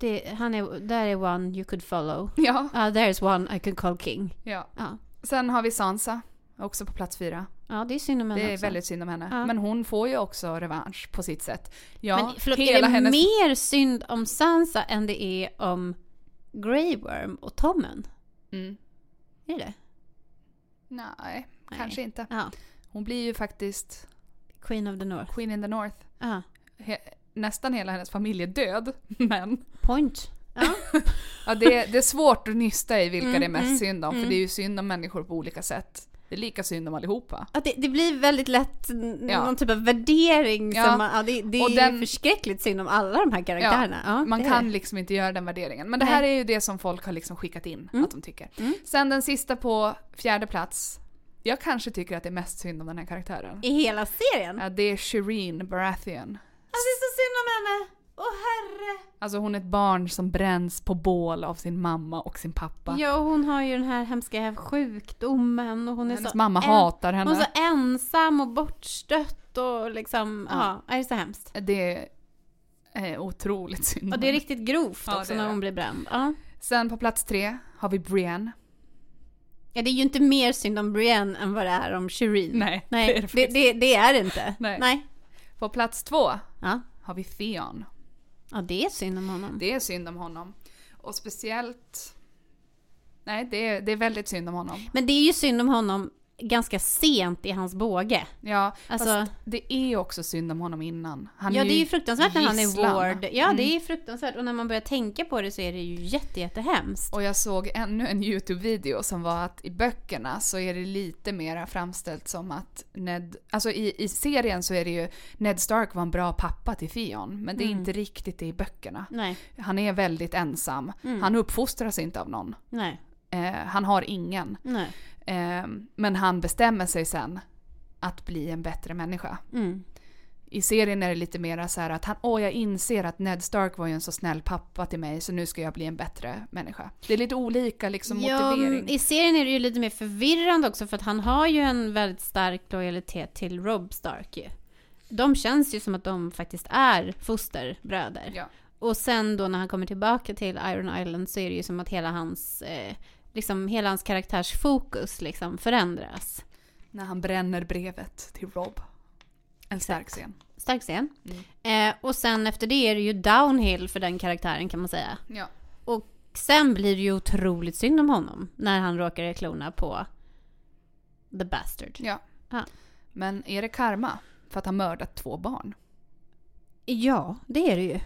Det, han är, där är one you could follow. Ja. Ja, there is one I could call king. ja. Ja, Sen har vi Sansa, också på plats fyra. ja det är synd om henne Det är också. väldigt synd om henne. Ja. Men hon får ju också revansch på sitt sätt. Ja, Men förlåt, hela är det hennes... mer synd om Sansa än det är om Grey Worm och Tommen? Mm. Är det? Nej, Nej. kanske inte. Ja. Hon blir ju faktiskt Queen of the North. Queen in the North. Ja. He- nästan hela hennes familj är död. Men Point. Ja. ja, det, är, det är svårt att nysta i vilka Mm, det är mest mm, synd om. mm. För det är ju synd om människor på olika sätt. Det är lika synd om allihopa. Att det, det blir väldigt lätt Ja. någon typ av värdering. Ja. Som man, ja, det det är den- förskräckligt synd om alla de här karaktärerna. Ja, Man kan liksom inte göra den värderingen. Men det Nej. här är ju det som folk har liksom skickat in Mm. att de tycker. Mm. Sen den sista på fjärde plats. Jag kanske tycker att det är mest synd om den här karaktären. I hela serien? Ja, det är Shireen Baratheon. Alltså det är så synd om henne! Åh herre! Alltså hon är ett barn som bränns på bål av sin mamma och sin pappa. Ja, och hon har ju den här hemska sjukdomen och hon är Hennes så mamma hatar Hon är henne. så ensam och bortstött och liksom, Ja. ja, det är så hemskt. Det är otroligt synd. Och det är riktigt grovt Ja, också det är när det. hon blir bränd. Ja. Sen på plats tre har vi Brienne. ja, det är ju inte mer synd om Brienne än vad det är om Shireen. Nej, Nej, det är det, det det, det, är det inte. Nej. Nej. På plats två Ja. har vi Theon. Ja, det är synd om honom. Det är synd om honom. Och speciellt... Nej, det är, det är väldigt synd om honom. Men det är ju synd om honom ganska sent i hans båge. Ja, Alltså, fast det är också synd om honom innan. Han ja, det är ju fruktansvärt när han är gisslan. Ward. Ja, Mm. det är fruktansvärt. Och när man börjar tänka på det så är det ju jätte, jättehemskt. Och jag såg ännu en YouTube-video som var att i böckerna så är det lite mera framställt som att Ned, alltså i, i serien så är det ju Ned Stark var en bra pappa till Theon, men det är Mm. inte riktigt det i böckerna. Nej, Han är väldigt ensam. Mm. Han uppfostras inte av någon. nej, Eh, han har ingen. Eh, men han bestämmer sig sen att bli en bättre människa. Mm. I serien är det lite mera så här att han, åh jag inser att Ned Stark var ju en så snäll pappa till mig så nu ska jag bli en bättre människa. Det är lite olika liksom Ja, motivering. I serien är det ju lite mer förvirrande också för att han har ju en väldigt stark lojalitet till Rob Stark ju. De känns ju som att de faktiskt är fosterbröder. Ja. Och sen då när han kommer tillbaka till Iron Island så är det ju som att hela hans, eh, liksom hela hans karaktärs fokus liksom förändras. När han bränner brevet till Rob. En stark scen. Stark scen. Mm. Eh, och sen efter det är det ju downhill för den karaktären kan man säga. Ja. Och sen blir det ju otroligt synd om honom när han råkar klona på The Bastard. ja. Ja. Men är det karma? För att han mördat två barn? Ja, det är det ju.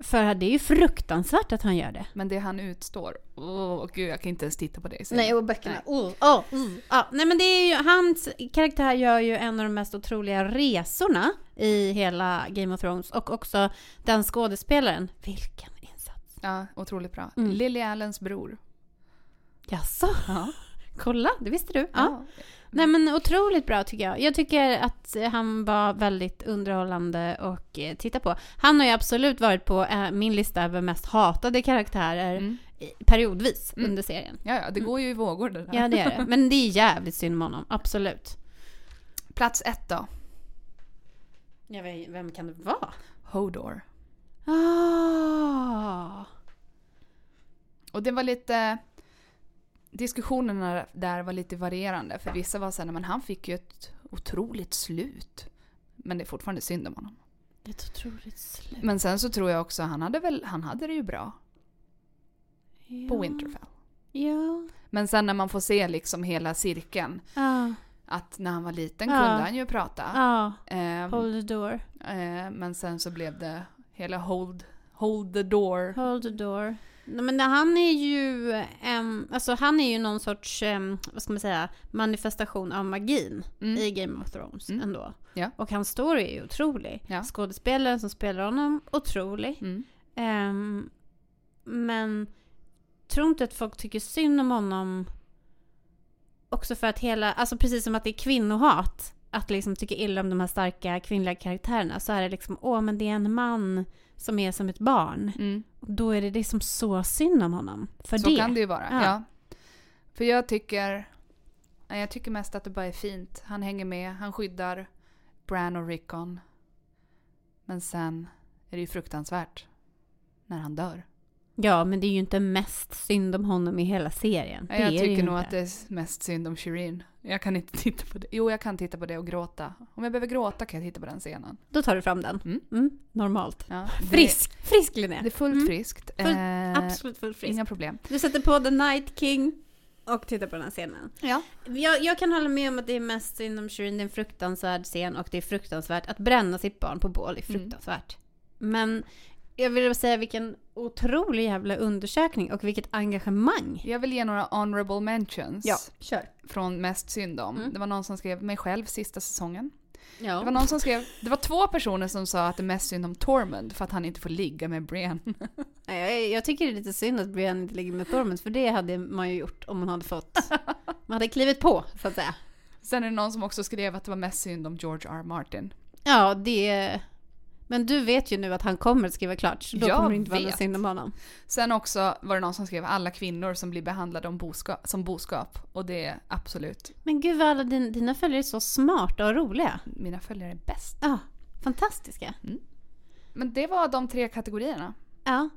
För det är ju fruktansvärt att han gör det. Men det han utstår, åh gud jag kan inte ens titta på serien. Nej, och böckerna. Oh, oh, mm. ja, nej, men det är ju, hans karaktär gör ju en av de mest otroliga resorna i hela Game of Thrones. Och också den skådespelaren. Vilken insats. Ja, otroligt bra. Mm. Lily Allens bror. Jaså? Ja. Kolla, det visste du. Ja. ja. Nej men otroligt bra tycker jag. Jag tycker att han var väldigt underhållande och eh, titta på. Han har ju absolut varit på eh, min lista över mest hatade karaktärer Mm. periodvis Mm. under serien. Ja, ja, det går ju i vågor det där. Ja det är det. Men det är jävligt synd om honom, absolut. Plats ett då. Ja, vem kan det vara? Hodor. Ah. Och det var lite... Diskussionerna där var lite varierande. För vissa var så här, men han fick ju ett otroligt slut. Men det är fortfarande synd om honom. Ett otroligt slut. Men sen så tror jag också, han hade väl, han hade det ju bra på Ja. Winterfell. Ja. Men sen när man får se liksom hela cirkeln. Ja. Att när han var liten Ja. kunde han ju prata. Ja. Ehm, Hold the door. eh, men sen så blev det hela hold, hold the door. Hold the door. Men han är ju, em, alltså han är ju någon sorts, em, vad ska man säga, manifestation av magin Mm. i Game of Thrones Mm. ändå. Ja. Och hans story är ju otrolig. Ja. Skådespelaren som spelar honom, otrolig. Mm. Em, men tror inte att folk tycker synd om honom också för att hela, alltså precis som att det är kvinnohat. Att liksom tycka illa om de här starka kvinnliga karaktärerna så är det liksom, åh men det är en man som är som ett barn. Mm. Och då är det liksom så synd om honom. För Så det. kan det ju vara. Ja. Ja. För jag tycker, jag tycker mest att det bara är fint. Han hänger med, han skyddar Bran och Rickon. Men sen är det ju fruktansvärt när han dör. Ja, men det är ju inte mest synd om honom i hela serien. Det jag tycker nog inte. att det är mest synd om Shireen. Jag kan inte titta på det. Jo, jag kan titta på det och gråta. Om jag behöver gråta kan jag titta på den scenen. Då tar du fram den. Mm. Mm, normalt. Ja, Frisk! Frisk Linnea! Det är fullt Mm. friskt. Fullt- Eh, Absolut fullt frisk. Inga problem. Du sätter på The Night King och tittar på den här scenen. Ja. Jag, jag kan hålla med om att det är mest synd om Shireen. Det är en fruktansvärd scen och det är fruktansvärt. Att bränna sitt barn på bål är Mm. fruktansvärt. Men jag vill säga vilken otrolig jävla undersökning och vilket engagemang. Jag vill ge några honorable mentions. kör. Från mest synd om. Mm. Det var någon som skrev mig själv sista säsongen. Ja. Det var någon som skrev, det var två personer som sa att det är mest synd om Tormund för att han inte får ligga med. Nej, Jag, jag tycker det är lite synd att Brienne inte ligger med Tormund för det hade man ju gjort om man hade fått. Man hade klivit på så att säga. Sen är det någon som också skrev att det var mest synd om George R. Martin. Ja, det... Men du vet ju nu att han kommer att skriva klart så då Jag kommer det inte vara något synd om honom. Sen också var det någon som skrev alla kvinnor som blir behandlade om boskap, som boskap. Och det är absolut, Men gud vad alla din, dina följare är så smarta och roliga. mina följare är bäst. Ja, fantastiska. Men det var de tre kategorierna. Ja.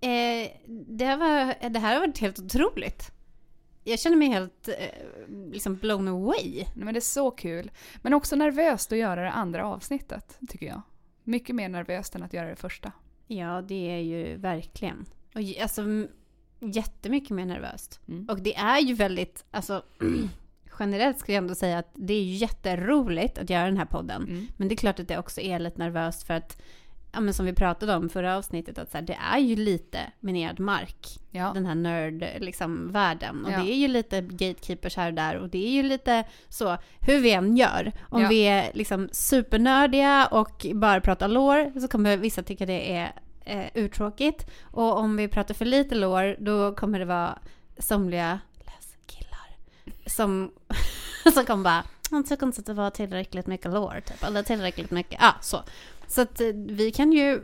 Eh, det, här var, det här har varit helt otroligt. Jag känner mig helt eh, liksom blown away. Men det är så kul. Men också nervöst att göra det andra avsnittet, tycker jag. Mycket mer nervöst än att göra det första. Ja, det är ju verkligen. Och alltså jättemycket mer nervöst. Mm. Och det är ju väldigt, alltså generellt skulle jag ändå säga att det är jätteroligt att göra den här podden. Mm. Men det är klart att det också är lite nervöst för att, ja men som vi pratade om förra avsnittet, att så här, det är ju lite minerad mark. Ja. Den här nörd, liksom, världen. Och Ja. det är ju lite gatekeepers här och där. Och det är ju lite så, hur vi än gör. Om Ja. vi är liksom supernördiga och bara pratar lår så kommer vissa tycka det är eh, uttråkigt. Och om vi pratar för lite lår då kommer det vara somliga läskillar som, som kommer bara jag tycker inte att det var tillräckligt mycket lår typ. Eller tillräckligt mycket, ja så. Så att eh, vi kan ju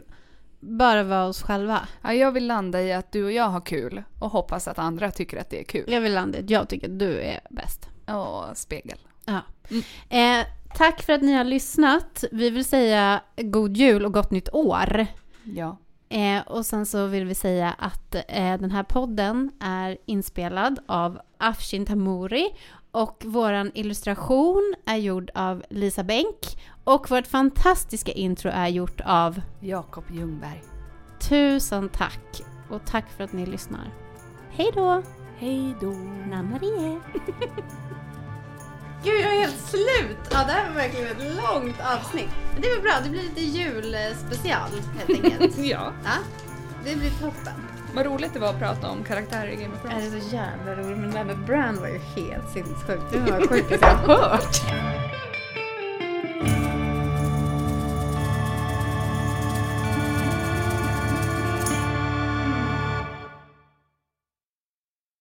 bara vara oss själva. Ja, jag vill landa i att du och jag har kul och hoppas att andra tycker att det är kul. Jag vill landa i att jag tycker att du är bäst. Åh, spegel. Ja. Mm. Eh, tack för att ni har lyssnat. Vi vill säga god jul och gott nytt år. Ja. Eh, och sen så vill vi säga att eh, den här podden är inspelad av Afshin Tamuri och våran illustration är gjord av Lisa Bänk och vårt fantastiska intro är gjort av Jakob Ljungberg. Tusen tack och tack för att ni lyssnar. Hej då! Hej då. Namarie! Gud, jag är helt slut! Ja, det här var verkligen ett långt avsnitt. Men det var bra, det blir lite julspecial helt enkelt. Ja. Ja, det blir toppen. Vad roligt det var att prata om karaktärer i Game of Det Thrones. är så jävla roligt, men det här med Brand var ju helt sinnessjukt. Det var det sjukaste jag hört.